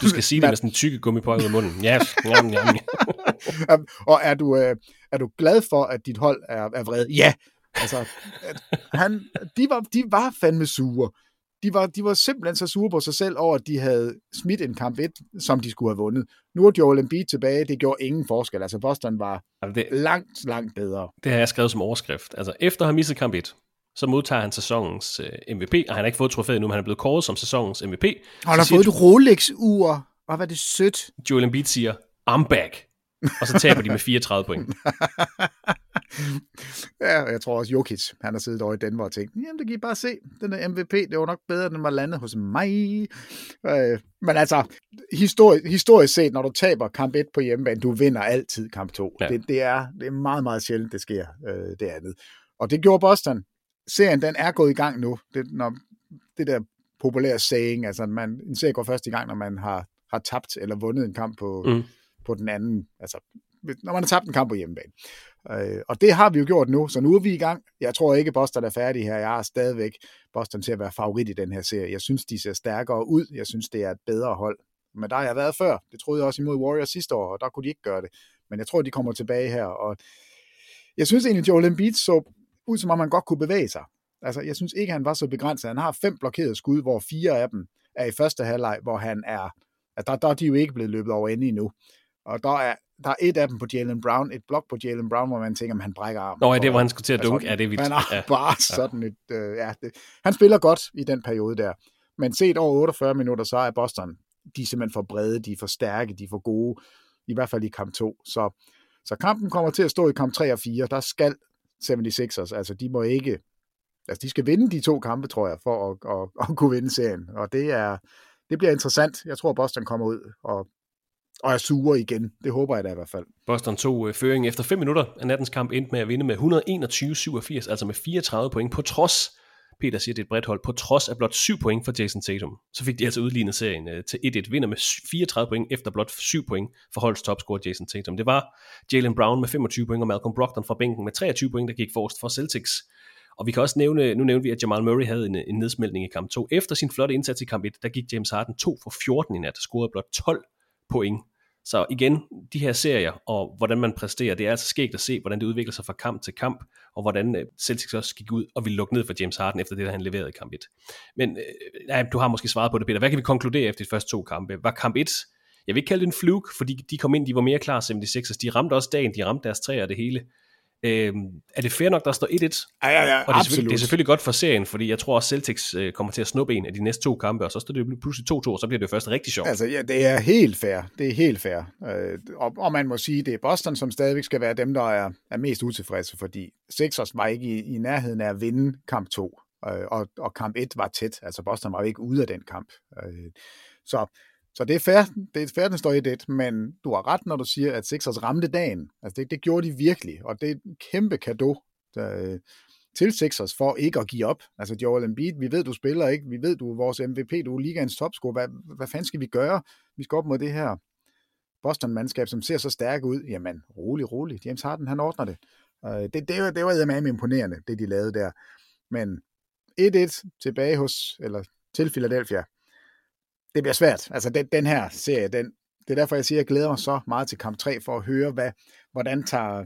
B: Du skal sige det med sådan en tykke gummipøj ud af munden. Ja, jam, jam.
E: og er du, øh, er du glad for, at dit hold er, er vred? Ja. Altså, han, de, var, de var fandme sure. De var, de var simpelthen så sure på sig selv over, at de havde smidt en kamp 1, som de skulle have vundet. Nu er Joel Embiid tilbage. Det gjorde ingen forskel. Altså, Boston var det, langt, langt bedre.
B: Det har jeg skrevet som overskrift. Altså, efter at have misset kamp 1, så modtager han sæsonens øh, MVP, og han har ikke fået trofæet nu, men han er blevet kåret som sæsonens MVP.
E: Og han har fået et Rolex-ur. Hvor var det sødt.
B: Joel Embiid siger, I'm back. Og så taber de med *laughs* 34 point. *laughs*
E: ja, jeg tror også Jokic, han har siddet over i Denver og tænkt, jamen det kan I bare se, den der MVP, det var nok bedre, den var landet hos mig. Øh, men altså, historisk, historisk set, når du taber kamp 1 på hjemmebane, du vinder altid kamp 2. Ja. Det, det, er, det er meget, meget sjældent, det sker, øh, det andet. Og det gjorde Boston serien den er gået i gang nu. Det, når, det der populære saying, altså man, en serie går først i gang, når man har, har tabt eller vundet en kamp på, mm. på den anden, altså når man har tabt en kamp på hjemmebane. Øh, og det har vi jo gjort nu, så nu er vi i gang. Jeg tror ikke, Boston er færdig her. Jeg har stadigvæk Boston til at være favorit i den her serie. Jeg synes, de ser stærkere ud. Jeg synes, det er et bedre hold. Men der har jeg været før. Det troede jeg også imod Warriors sidste år, og der kunne de ikke gøre det. Men jeg tror, de kommer tilbage her. Og jeg synes egentlig, Joel Embiid så ud, som om han godt kunne bevæge sig. Altså, jeg synes ikke, han var så begrænset. Han har fem blokerede skud, hvor fire af dem er i første halvleg, hvor han er... At der, der er de jo ikke blevet løbet over ende endnu. Og der er, der er et af dem på Jalen Brown, et blok på Jalen Brown, hvor man tænker, at han brækker armen.
B: Nå, ja, det var han skulle til at dunke. Ja, det er vildt.
E: Han
B: er
E: ja. bare sådan et... Øh, ja, det, han spiller godt i den periode der. Men set over 48 minutter, så er Boston, de er simpelthen for brede, de er for stærke, de er for gode, i hvert fald i kamp 2. Så, så kampen kommer til at stå i kamp 3 og 4. Der skal 76ers. Altså, de må ikke... Altså, de skal vinde de to kampe, tror jeg, for at, at, *laughs* at kunne vinde serien. Og det er... Det bliver interessant. Jeg tror, Boston kommer ud og, og er sure igen. Det håber jeg da i hvert fald.
B: Boston tog øh, føring efter 5 minutter af nattens kamp endte med at vinde med 121-87, altså med 34 point, på trods Peter siger, det er et bredt hold, på trods af blot 7 point for Jason Tatum. Så fik de altså udlignet serien øh, til 1-1, vinder med 34 point efter blot 7 point for holdets topscorer Jason Tatum. Det var Jalen Brown med 25 point og Malcolm Brogdon fra bænken med 23 point, der gik forrest for Celtics. Og vi kan også nævne, nu nævnte vi, at Jamal Murray havde en, en nedsmeltning i kamp 2. Efter sin flotte indsats i kamp 1, der gik James Harden 2 for 14 i nat, scorede blot 12 point så igen, de her serier, og hvordan man præsterer, det er altså skægt at se, hvordan det udvikler sig fra kamp til kamp, og hvordan øh, Celtics også gik ud og ville lukke ned for James Harden, efter det, der han leverede i kamp 1. Men øh, nej, du har måske svaret på det, Peter. Hvad kan vi konkludere efter de første to kampe? Var kamp 1, jeg vil ikke kalde det en fluke, fordi de kom ind, de var mere klar, 76ers. De ramte også dagen, de ramte deres træer og det hele. Øh, er det fair nok, der står 1-1?
E: Ja, ja, ja,
B: og det er,
E: absolut.
B: det er selvfølgelig godt for serien, fordi jeg tror også Celtics øh, kommer til at snuppe en af de næste to kampe, og så står det pludselig 2-2, og så bliver det jo først rigtig sjovt.
E: Altså, ja, det er helt fair. Det er helt fair. Øh, og, og man må sige, det er Boston, som stadigvæk skal være dem, der er, er mest utilfredse, fordi Sixers var ikke i, i nærheden af at vinde kamp 2, øh, og, og kamp 1 var tæt. Altså, Boston var jo ikke ude af den kamp. Øh, så så det er fair, det er fair, den står i det, men du har ret, når du siger, at Sixers ramte dagen. Altså det, det gjorde de virkelig, og det er en kæmpe gave der, øh, til Sixers for ikke at give op. Altså Joel Embiid, vi ved, du spiller ikke, vi ved, du er vores MVP, du er ligaens topscorer, hvad, hvad fanden skal vi gøre? Vi skal op mod det her Boston-mandskab, som ser så stærk ud. Jamen, rolig, rolig. James Harden, han ordner det. Øh, det, det, var, det var med imponerende, det de lavede der. Men 1-1 tilbage hos, eller til Philadelphia. Det bliver svært. Altså den, den her serie, den, det er derfor, jeg siger, at jeg glæder mig så meget til kamp 3, for at høre, hvad, hvordan tager,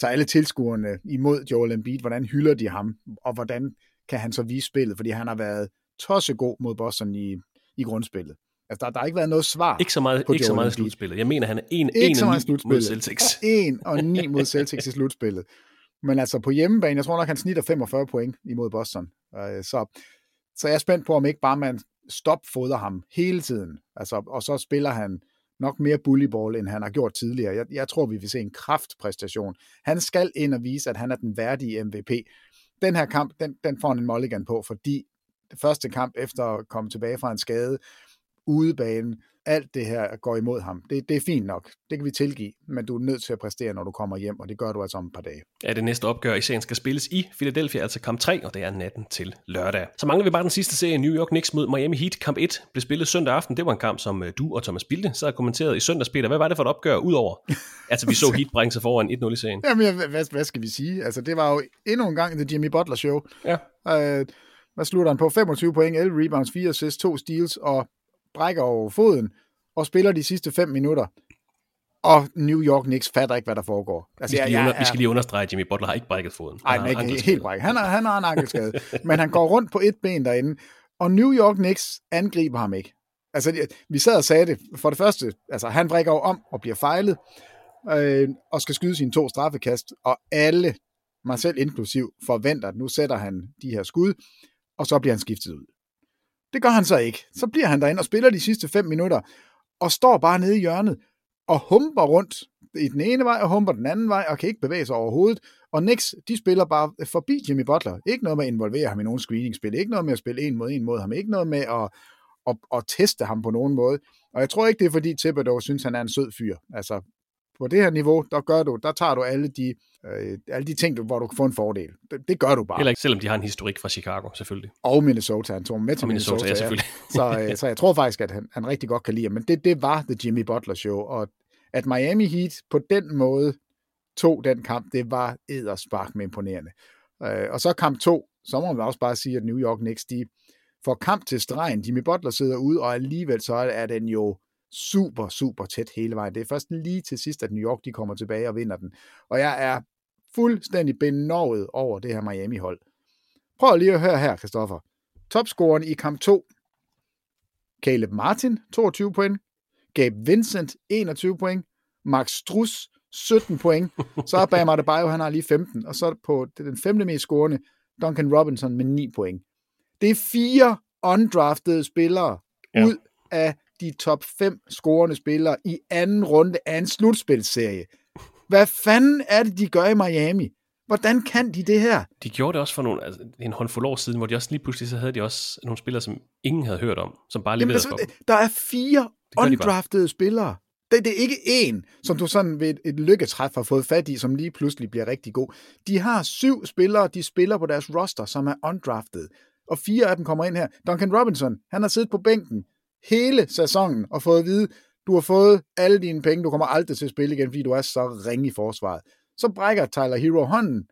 E: tager alle tilskuerne imod Joel Embiid, hvordan hylder de ham, og hvordan kan han så vise spillet, fordi han har været tossegod mod Boston i, i grundspillet. Altså, der, der har ikke været noget svar
B: Ikke så meget,
E: på
B: ikke så
E: Joel
B: meget i slutspillet. Jeg mener, han er 1
E: Ikke så meget
B: 1
E: i
B: mod
E: slutspillet.
B: Celtics. *laughs*
E: 1 og 9 mod Celtics i slutspillet. Men altså på hjemmebane, jeg tror nok, han snitter 45 point imod Boston. Øh, Så, så jeg er spændt på, om ikke bare man stopfoder ham hele tiden. Altså, og så spiller han nok mere bullyball, end han har gjort tidligere. Jeg, jeg tror, vi vil se en kraftpræstation. Han skal ind og vise, at han er den værdige MVP. Den her kamp, den, den får han en mulligan på, fordi det første kamp efter at komme tilbage fra en skade, udebanen, alt det her går imod ham. Det, det er fint nok. Det kan vi tilgive, men du er nødt til at præstere, når du kommer hjem, og det gør du altså om et par dage.
B: Ja, det næste opgør i serien skal spilles i Philadelphia, altså kamp 3, og det er natten til lørdag. Så mangler vi bare den sidste serie, New York Knicks mod Miami Heat. Kamp 1 blev spillet søndag aften. Det var en kamp, som øh, du og Thomas Bilde så har kommenteret i søndags, Peter. Hvad var det for et opgør udover? *laughs* altså, vi så Heat bringe sig foran 1-0 i serien.
E: Jamen, jeg- hvad, hvad skal vi sige? Altså, det var jo endnu en gang The Jimmy Butler Show.
B: Ja.
E: Øh, hvad slutter han på? 25 point, 11 rebounds, 4 assists, 2 steals, og brækker over foden, og spiller de sidste 5 minutter. Og New York Knicks fatter ikke, hvad der foregår.
B: Vi skal, lige under, vi skal lige understrege, at Jimmy Butler har ikke brækket foden.
E: Nej,
B: Han
E: han
B: har
E: er ikke helt brækket. Han har, han har en ankelskade. *laughs* men han går rundt på et ben derinde. Og New York Knicks angriber ham ikke. Altså, vi sad og sagde det. For det første, altså, han brækker jo om og bliver fejlet, øh, og skal skyde sine to straffekast, og alle, mig selv inklusiv, forventer, at nu sætter han de her skud, og så bliver han skiftet ud. Det gør han så ikke. Så bliver han derinde og spiller de sidste 5 minutter, og står bare nede i hjørnet, og humper rundt i den ene vej, og humper den anden vej, og kan ikke bevæge sig overhovedet. Og Knicks, de spiller bare forbi Jimmy Butler. Ikke noget med at involvere ham i nogen screening-spil, ikke noget med at spille en mod en mod ham, ikke noget med at, at, at teste ham på nogen måde. Og jeg tror ikke, det er fordi Thibodeau synes, han er en sød fyr. Altså, på det her niveau, der gør du, der tager du alle de, øh, alle de ting, du, hvor du kan få en fordel. Det, det gør du bare.
B: Heller ikke, selvom de har en historik fra Chicago, selvfølgelig.
E: Og Minnesota, han tog med til
B: Minnesota,
E: Minnesota,
B: ja, selvfølgelig.
E: så, øh, *laughs* så jeg tror faktisk, at han, han rigtig godt kan lide ham. Men det, det var The Jimmy Butler Show, og at Miami Heat på den måde tog den kamp, det var edderspark med imponerende. Øh, og så kamp to, så må man også bare sige, at New York Knicks, de får kamp til stregen. Jimmy Butler sidder ude, og alligevel så er den jo super, super tæt hele vejen. Det er først lige til sidst, at New York de kommer tilbage og vinder den. Og jeg er fuldstændig benovet over det her Miami-hold. Prøv lige at høre her, Christoffer. Topscoren i kamp 2, Caleb Martin, 22 point. Gabe Vincent, 21 point. Max Struss, 17 point. Så er Bam Adebayo, han har lige 15. Og så på den femte mest scorende, Duncan Robinson med 9 point. Det er fire undraftede spillere
B: Ja.
E: ud af de top 5 scorende spillere i anden runde af en slutspilsserie. Hvad fanden er det, de gør i Miami? Hvordan kan de det her?
B: De gjorde det også for nogle, altså, en håndfuld år siden, hvor de også lige pludselig så havde de også nogle spillere, som ingen havde hørt om, som bare leverede
E: altså,
B: for.
E: der er fire
B: gør de
E: undraftede spillere. Det, det er ikke én, som du sådan ved et, et lykketræf har fået fat i, som lige pludselig bliver rigtig god. De har syv spillere, de spiller på deres roster, som er undrafted. Og fire af dem kommer ind her. Duncan Robinson, han har siddet på bænken hele sæsonen og fået at vide, du har fået alle dine penge, du kommer aldrig til at spille igen, fordi du er så ringe i forsvaret. Så brækker Tyler Hero hånden,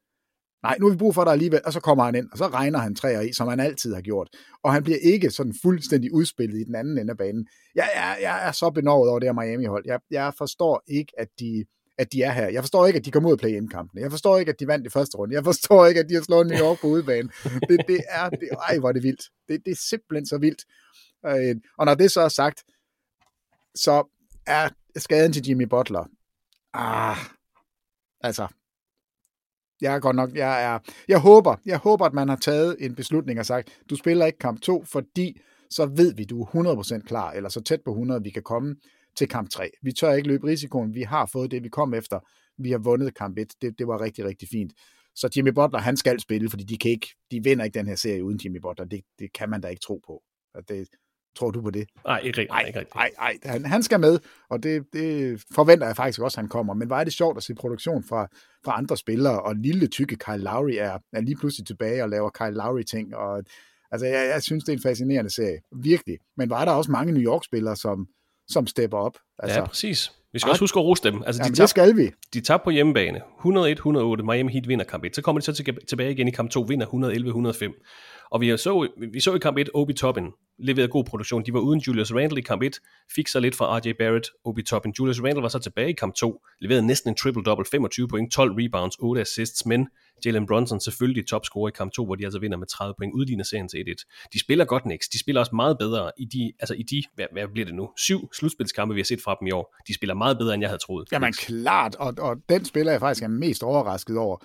E: nej, nu har vi brug for dig alligevel, og så kommer han ind, og så regner han træer i, som han altid har gjort. Og han bliver ikke sådan fuldstændig udspillet i den anden ende af banen. Jeg, er, jeg er så benovet over det her Miami-hold. Jeg, jeg forstår ikke, at de, at de er her. Jeg forstår ikke, at de kom ud og play-in-kampene. Jeg forstår ikke, at de vandt i første runde. Jeg forstår ikke, at de har slået New York på udebane. Det, det er, det, ej, hvor er det vildt. Det, det er simpelthen så vildt. Øh, og når det så er sagt, så er skaden til Jimmy Butler, ah, altså, jeg er godt nok, jeg er, jeg håber, jeg håber, at man har taget en beslutning og sagt, du spiller ikke kamp 2, fordi så ved vi, du er 100% klar, eller så tæt på 100, vi kan komme til kamp 3. Vi tør ikke løbe risikoen, vi har fået det, vi kom efter, vi har vundet kamp 1, det, det var rigtig, rigtig fint. Så Jimmy Butler, han skal spille, fordi de, kan ikke, de vinder ikke den her serie uden Jimmy Butler, det, det kan man da ikke tro på. Og Det, tror du på det?
B: Nej, ikke rigtigt.
E: Nej,
B: ikke rigtigt.
E: nej, nej. Han, han skal med, og det, det forventer jeg faktisk også, at han kommer. Men hvor er det sjovt at se produktion fra, fra andre spillere, og lille tykke Kyle Lowry er, er lige pludselig tilbage og laver Kyle Lowry-ting. Og, altså, jeg, jeg synes, det er en fascinerende serie. Virkelig. Men var der også mange New York-spillere, som, som stepper op? Altså,
B: Ja, præcis. Vi skal
E: Ej.
B: også huske at rose dem. Altså,
E: jamen,
B: de,
E: det
B: tabte,
E: skal vi.
B: de tabte på hjemmebane. 101-108. Miami Heat vinder kamp 1. Så kommer de så til- tilbage igen i kamp 2, vinder 111-105. Og vi så, vi så i kamp 1, Obi Toppin leverede god produktion. De var uden Julius Randle i kamp 1, fik så lidt fra RJ Barrett, Obi Toppin. Julius Randle var så tilbage i kamp 2, leverede næsten en triple-double, 25 point, 12 rebounds, 8 assists, men Jalen Brunson selvfølgelig topscorer i kamp 2, hvor de altså vinder med 30 point, udligner serien til 1-1. De spiller godt Knicks, de spiller også meget bedre i de, altså i de hvad, hvad bliver det nu, syv slutspilskampe, vi har set fra dem i år. De spiller meget bedre, end jeg havde troet.
E: Jamen klart, og, og den spiller jeg faktisk er mest overrasket over.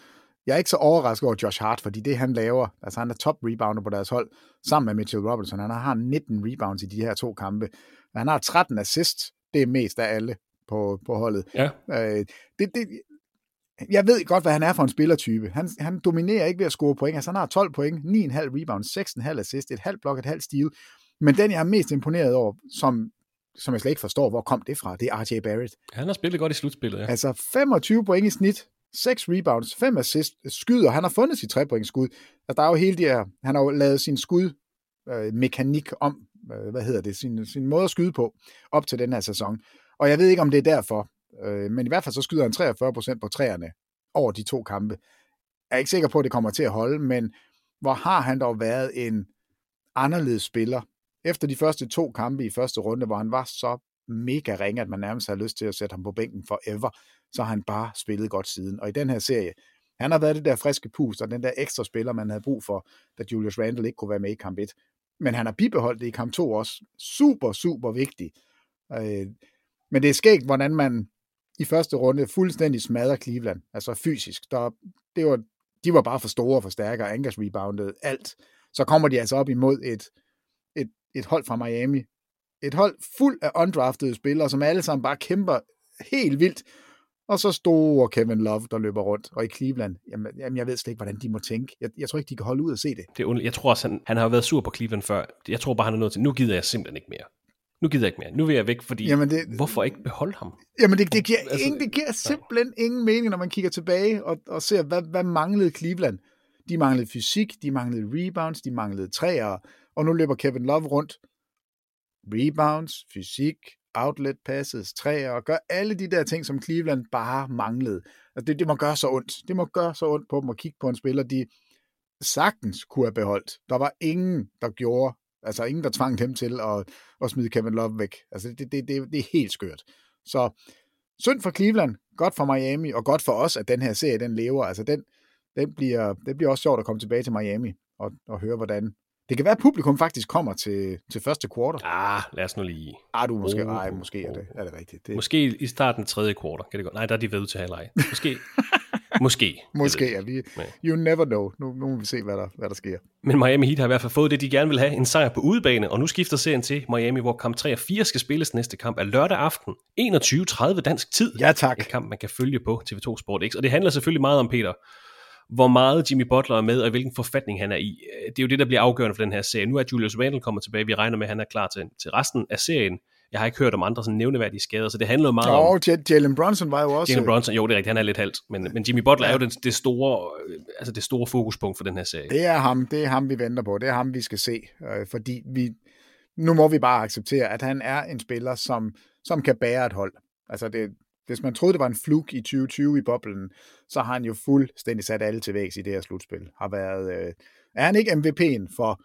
E: Jeg er ikke så overrasket over Josh Hart, fordi det han laver, altså han er top rebounder på deres hold, sammen med Mitchell Robinson. Han har 19 rebounds i de her to kampe. Han har 13 assists, det er mest af alle på, på holdet.
B: Ja.
E: Øh, det, det, jeg ved godt, hvad han er for en spillertype. Han, han dominerer ikke ved at score point. Altså, han har 12 point, 9,5 rebounds, 6,5 assist, et halvt blok, et halvt steal. Men den, jeg er mest imponeret over, som, som jeg slet ikke forstår, hvor kom det fra, det er RJ Barrett.
B: Han har spillet godt i slutspillet, ja.
E: Altså 25 point i snit, 6 rebounds, 5 assist, skyder. Han har fundet sit 3 point skud. Altså, der er jo hele de her, han har jo lavet sin skud øh, mekanik om, øh, hvad hedder det, sin, sin måde at skyde på, op til den her sæson. Og jeg ved ikke, om det er derfor, øh, men i hvert fald så skyder han 43% på træerne over de to kampe. Jeg er ikke sikker på, at det kommer til at holde, men hvor har han dog været en anderledes spiller, efter de første to kampe i første runde, hvor han var så mega ringe, at man nærmest har lyst til at sætte ham på bænken forever, så har han bare spillet godt siden. Og i den her serie, han har været det der friske pust, og den der ekstra spiller, man havde brug for, da Julius Randle ikke kunne være med i kamp 1. Men han har bibeholdt det i kamp 2 også. Super, super vigtigt. Øh, men det er skægt, hvordan man i første runde fuldstændig smadrer Cleveland, altså fysisk. Der, det var, de var bare for store og for stærke, og Angus reboundede alt. Så kommer de altså op imod et, et, et hold fra Miami. Et hold fuld af undraftede spillere, som alle sammen bare kæmper helt vildt. Og så store Kevin Love, der løber rundt. Og i Cleveland, jamen, jamen jeg ved slet ikke, hvordan de må tænke. Jeg, jeg tror ikke, de kan holde ud og se det.
B: Det er Jeg tror også, han, han har været sur på Cleveland før. Jeg tror bare, han er nødt til, nu gider jeg simpelthen ikke mere nu gider jeg ikke mere, nu vil jeg væk, fordi jamen det, hvorfor ikke beholde ham?
E: Jamen det, det, giver, altså, ingen, det giver simpelthen ingen mening, når man kigger tilbage og, og ser, hvad, hvad manglede Cleveland? De manglede fysik, de manglede rebounds, de manglede træer, og nu løber Kevin Love rundt. Rebounds, fysik, outlet passes, træer, og gør alle de der ting, som Cleveland bare manglede. Altså det, det må gøre så ondt. Det må gøre så ondt på dem at kigge på en spiller, de sagtens kunne have beholdt. Der var ingen, der gjorde Altså ingen, der tvang dem til at, at smide Kevin Love væk. Altså det, det, det, det er helt skørt. Så synd for Cleveland, godt for Miami, og godt for os, at den her serie, den lever. Altså den, den bliver, det bliver også sjovt at komme tilbage til Miami og, og høre, hvordan... Det kan være, at publikum faktisk kommer til, til første kvartal.
B: Ah, lad os nu lige...
E: Ah, du måske... Oh, ej, måske oh, er, det, er det rigtigt. Det...
B: Måske i starten tredje kvartal, kan det godt. Nej, der er de ved til halvleg. Måske... Måske.
E: Måske, ja. Vi, you never know. Nu, nu må vi se, hvad der, hvad der sker.
B: Men Miami Heat har i hvert fald fået det, de gerne vil have, en sejr på udebane, og nu skifter serien til Miami, hvor kamp 3 og 4 skal spilles næste kamp er lørdag aften, 21.30 dansk tid.
E: Ja, tak.
B: En kamp, man kan følge på TV2 Sport X, og det handler selvfølgelig meget om, Peter, hvor meget Jimmy Butler er med, og hvilken forfatning han er i. Det er jo det, der bliver afgørende for den her serie. Nu er Julius Randle kommet tilbage, vi regner med, at han er klar til, til resten af serien. Jeg har ikke hørt om andre sådan nævneværdige skader, så det handler meget
E: jo,
B: om...
E: Jalen Brunson var jo også...
B: Jalen Brunson, jo, det er rigtigt, han er lidt halvt, men, men Jimmy Butler ja. er jo det, det, store, altså det store fokuspunkt for den her serie.
E: Det er ham, det er ham, vi venter på, det er ham, vi skal se, øh, fordi vi, nu må vi bare acceptere, at han er en spiller, som, som kan bære et hold. Altså det, hvis man troede, det var en fluk i 2020 i boblen, så har han jo fuldstændig sat alle til vægs i det her slutspil. Har været, øh, er han ikke MVP'en for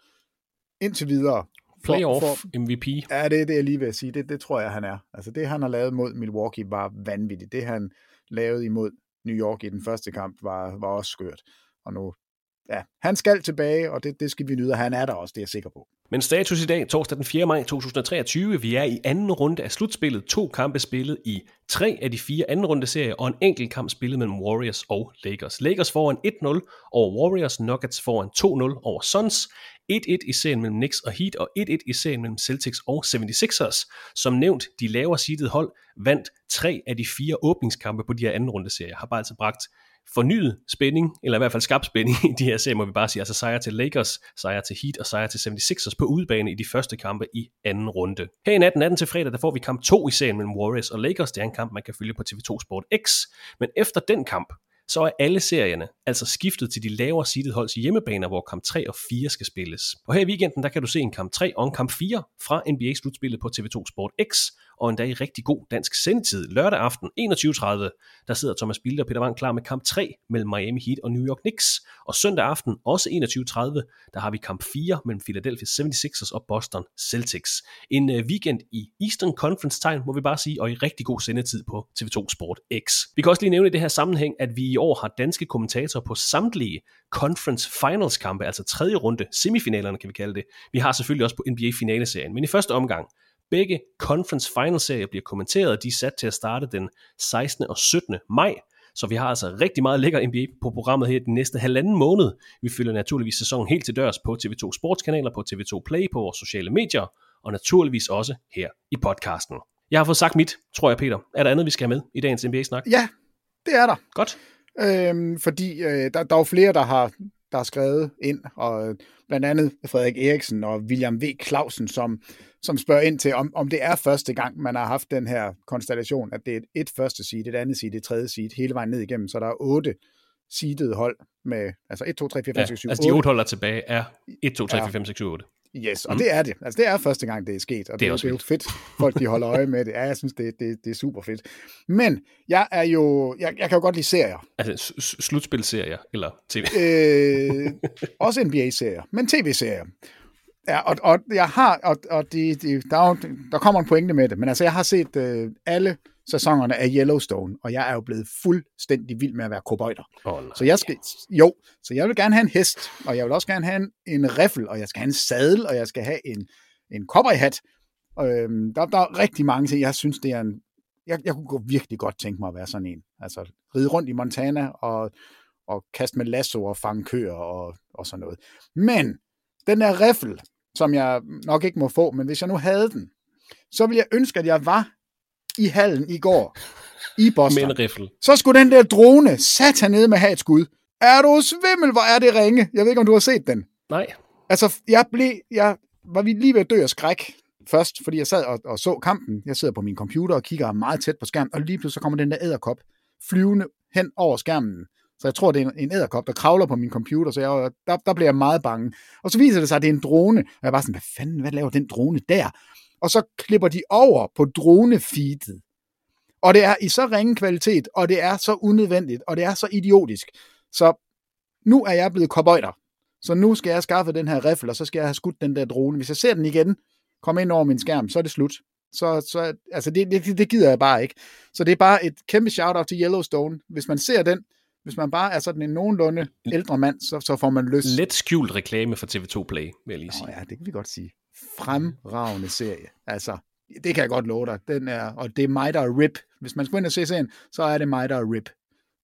E: indtil videre
B: Playoff for, MVP.
E: Ja, det er det, jeg lige vil sige. Det, det tror jeg, han er. Altså det, han har lavet mod Milwaukee, var vanvittigt. Det, han lavede imod New York i den første kamp, var, var også skørt. Og nu, ja, han skal tilbage, og det, det skal vi nyde, og han er der også, det er jeg sikker på.
B: Men status i dag, torsdag den 4. maj 2023, vi er i anden runde af slutspillet. To kampe spillet i tre af de fire anden runde serier, og en enkelt kamp spillet mellem Warriors og Lakers. Lakers foran 1-0 over Warriors, Nuggets foran 2-0 over Suns, 1-1 i serien mellem Knicks og Heat, og 1-1 i serien mellem Celtics og 76ers. Som nævnt, de lavere seedede hold vandt tre af de fire åbningskampe på de her anden runde serier. Har bare altså bragt fornyet spænding, eller i hvert fald skabt spænding i de her serier, må vi bare sige. Altså sejr til Lakers, sejr til Heat og sejr til 76ers på udebane i de første kampe i anden runde. Her i natten, natten til fredag, der får vi kamp 2 i serien mellem Warriors og Lakers. Det er en kamp, man kan følge på TV2 Sport X. Men efter den kamp, så er alle serierne altså skiftet til de lavere seeded holds hjemmebaner, hvor kamp 3 og 4 skal spilles. Og her i weekenden, der kan du se en kamp 3 og en kamp 4 fra NBA-slutspillet på TV2 Sport X, og endda i rigtig god dansk sendetid. Lørdag aften 21.30, der sidder Thomas Bilde og Peter Wang klar med kamp 3 mellem Miami Heat og New York Knicks. Og søndag aften, også 21.30, der har vi kamp 4 mellem Philadelphia 76ers og Boston Celtics. En øh, weekend i Eastern Conference tegn, må vi bare sige, og i rigtig god sendetid på TV2 Sport X. Vi kan også lige nævne i det her sammenhæng, at vi i år har danske kommentatorer på samtlige Conference Finals kampe, altså tredje runde, semifinalerne kan vi kalde det. Vi har selvfølgelig også på NBA finaleserien, men i første omgang, begge Conference Finals serier bliver kommenteret, de er sat til at starte den 16. og 17. maj, så vi har altså rigtig meget lækker NBA på programmet her den næste halvanden måned. Vi følger naturligvis sæsonen helt til dørs på TV2 Sportskanaler, på TV2 Play, på vores sociale medier, og naturligvis også her i podcasten. Jeg har fået sagt mit, tror jeg, Peter. Er der andet, vi skal have med i dagens NBA-snak?
E: Ja, det er der.
B: Godt.
E: Øhm, fordi øh, der, der er jo flere, der har, der har skrevet ind, og blandt andet Frederik Eriksen og William V. Clausen, som, som spørger ind til, om, om det er første gang, man har haft den her konstellation, at det er et, et første seed, et andet seed, et tredje seed, hele vejen ned igennem, så der er otte seedede hold med, altså 1, 2, 3, 4, 5, 6, 7, 8.
B: altså de otte hold, der er tilbage, er 1, 2, 3, 4, 5, 6, 7, 8.
E: Yes, og mm. det er det. Altså, det er første gang, det er sket, og det,
B: Det er også
E: det er jo fedt, folk de holder øje med det. Ja, jeg synes, det, det, det er super fedt. Men jeg er jo, jeg, jeg kan jo godt lide serier.
B: Altså slutspilserier, eller tv.
E: Øh, også NBA-serier, men tv-serier. Ja, og, og jeg har, og, og de, de, der, er jo, der kommer en pointe med det, men altså, jeg har set øh, alle sæsonerne af Yellowstone, og jeg er jo blevet fuldstændig vild med at være kobøjter.
B: Oh, nej.
E: Så jeg skal, jo, så jeg vil gerne have en hest, og jeg vil også gerne have en, en riffel, og jeg skal have en sadel, og jeg skal have en, en cowboyhat. Øhm, der, der er rigtig mange ting, jeg synes, det er en, jeg, jeg kunne virkelig godt tænke mig at være sådan en. Altså ride rundt i Montana og, og kaste med lasso og fange køer og, og sådan noget. Men den der riffel, som jeg nok ikke må få, men hvis jeg nu havde den, så ville jeg ønske, at jeg var i hallen i går i *laughs* Boston.
B: Med en riffel.
E: Så skulle den der drone sat nede med have et skud. Er du svimmel, hvor er det ringe? Jeg ved ikke, om du har set den.
B: Nej.
E: Altså, jeg blev, jeg var vi lige ved at dø af skræk først, fordi jeg sad og, og så kampen. Jeg sidder på min computer og kigger meget tæt på skærmen, og lige pludselig så kommer den der æderkop flyvende hen over skærmen. Så jeg tror, det er en, æderkop, der kravler på min computer, så jeg, øh, der, der bliver jeg meget bange. Og så viser det sig, at det er en drone, og jeg er bare sådan, hvad fanden, hvad laver den drone der? Og så klipper de over på dronefeedet. Og det er i så ringe kvalitet, og det er så unødvendigt, og det er så idiotisk. Så nu er jeg blevet kobøjter. Så nu skal jeg skaffe den her riffel, og så skal jeg have skudt den der drone. Hvis jeg ser den igen, komme ind over min skærm, så er det slut. Så, så altså det, det, det gider jeg bare ikke. Så det er bare et kæmpe shout-out til Yellowstone. Hvis man ser den, hvis man bare er sådan en nogenlunde ældre mand, så, så får man lyst.
B: Let skjult reklame for TV2 Play, vil jeg lige sige.
E: Oh, ja, det kan vi godt sige. Fremragende serie. Altså, det kan jeg godt love dig. Den er, og det er mig, der er RIP. Hvis man skal ind og se serien, så er det mig, der er RIP.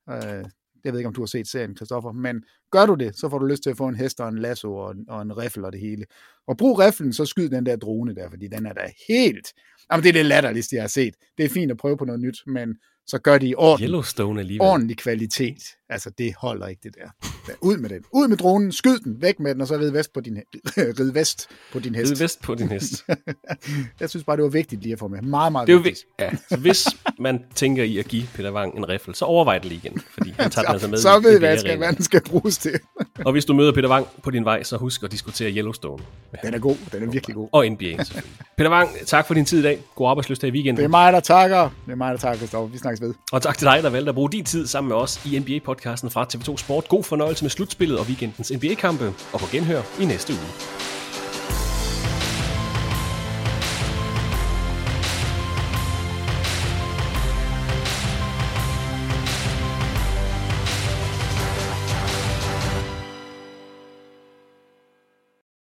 E: Uh, jeg ved ikke, om du har set serien, Christoffer, men gør du det, så får du lyst til at få en hest og en lasso og en, og en riffel og det hele. Og brug riflen, så skyd den der drone der, fordi den er da helt... Jamen, det er det latterligste, jeg har set. Det er fint at prøve på noget nyt, men så gør det i orden.
B: Yellowstone alligevel.
E: ordentlig kvalitet. Altså, det holder ikke, det der. Ud med den. Ud med dronen, skyd den, væk med den, og så rid vest på din, *laughs* rid vest på din hest.
B: Rid vest på din hest. *laughs*
E: jeg synes bare, det var vigtigt lige at få med. Meget, meget
B: Det er
E: vigtigt.
B: vi- ja, så hvis man tænker i at give Peter Wang en riffel, så overvej det lige igen, fordi han tager den altså med. *laughs*
E: så
B: i
E: ved jeg, hvad, skal, hvad den skal bruges til.
B: Og hvis du møder Peter Wang på din vej, så husk at diskutere Yellowstone.
E: Den er god. Den er virkelig god.
B: Og NBA selvfølgelig. Peter Wang, tak for din tid i dag. God arbejdsløst i weekenden.
E: Det er mig, der takker. Det er mig, der takker, Christoffer. Vi snakkes ved.
B: Og tak til dig, der valgte at bruge din tid sammen med os i NBA-podcasten fra TV2 Sport. God fornøjelse med slutspillet og weekendens NBA-kampe, og på genhør i næste uge.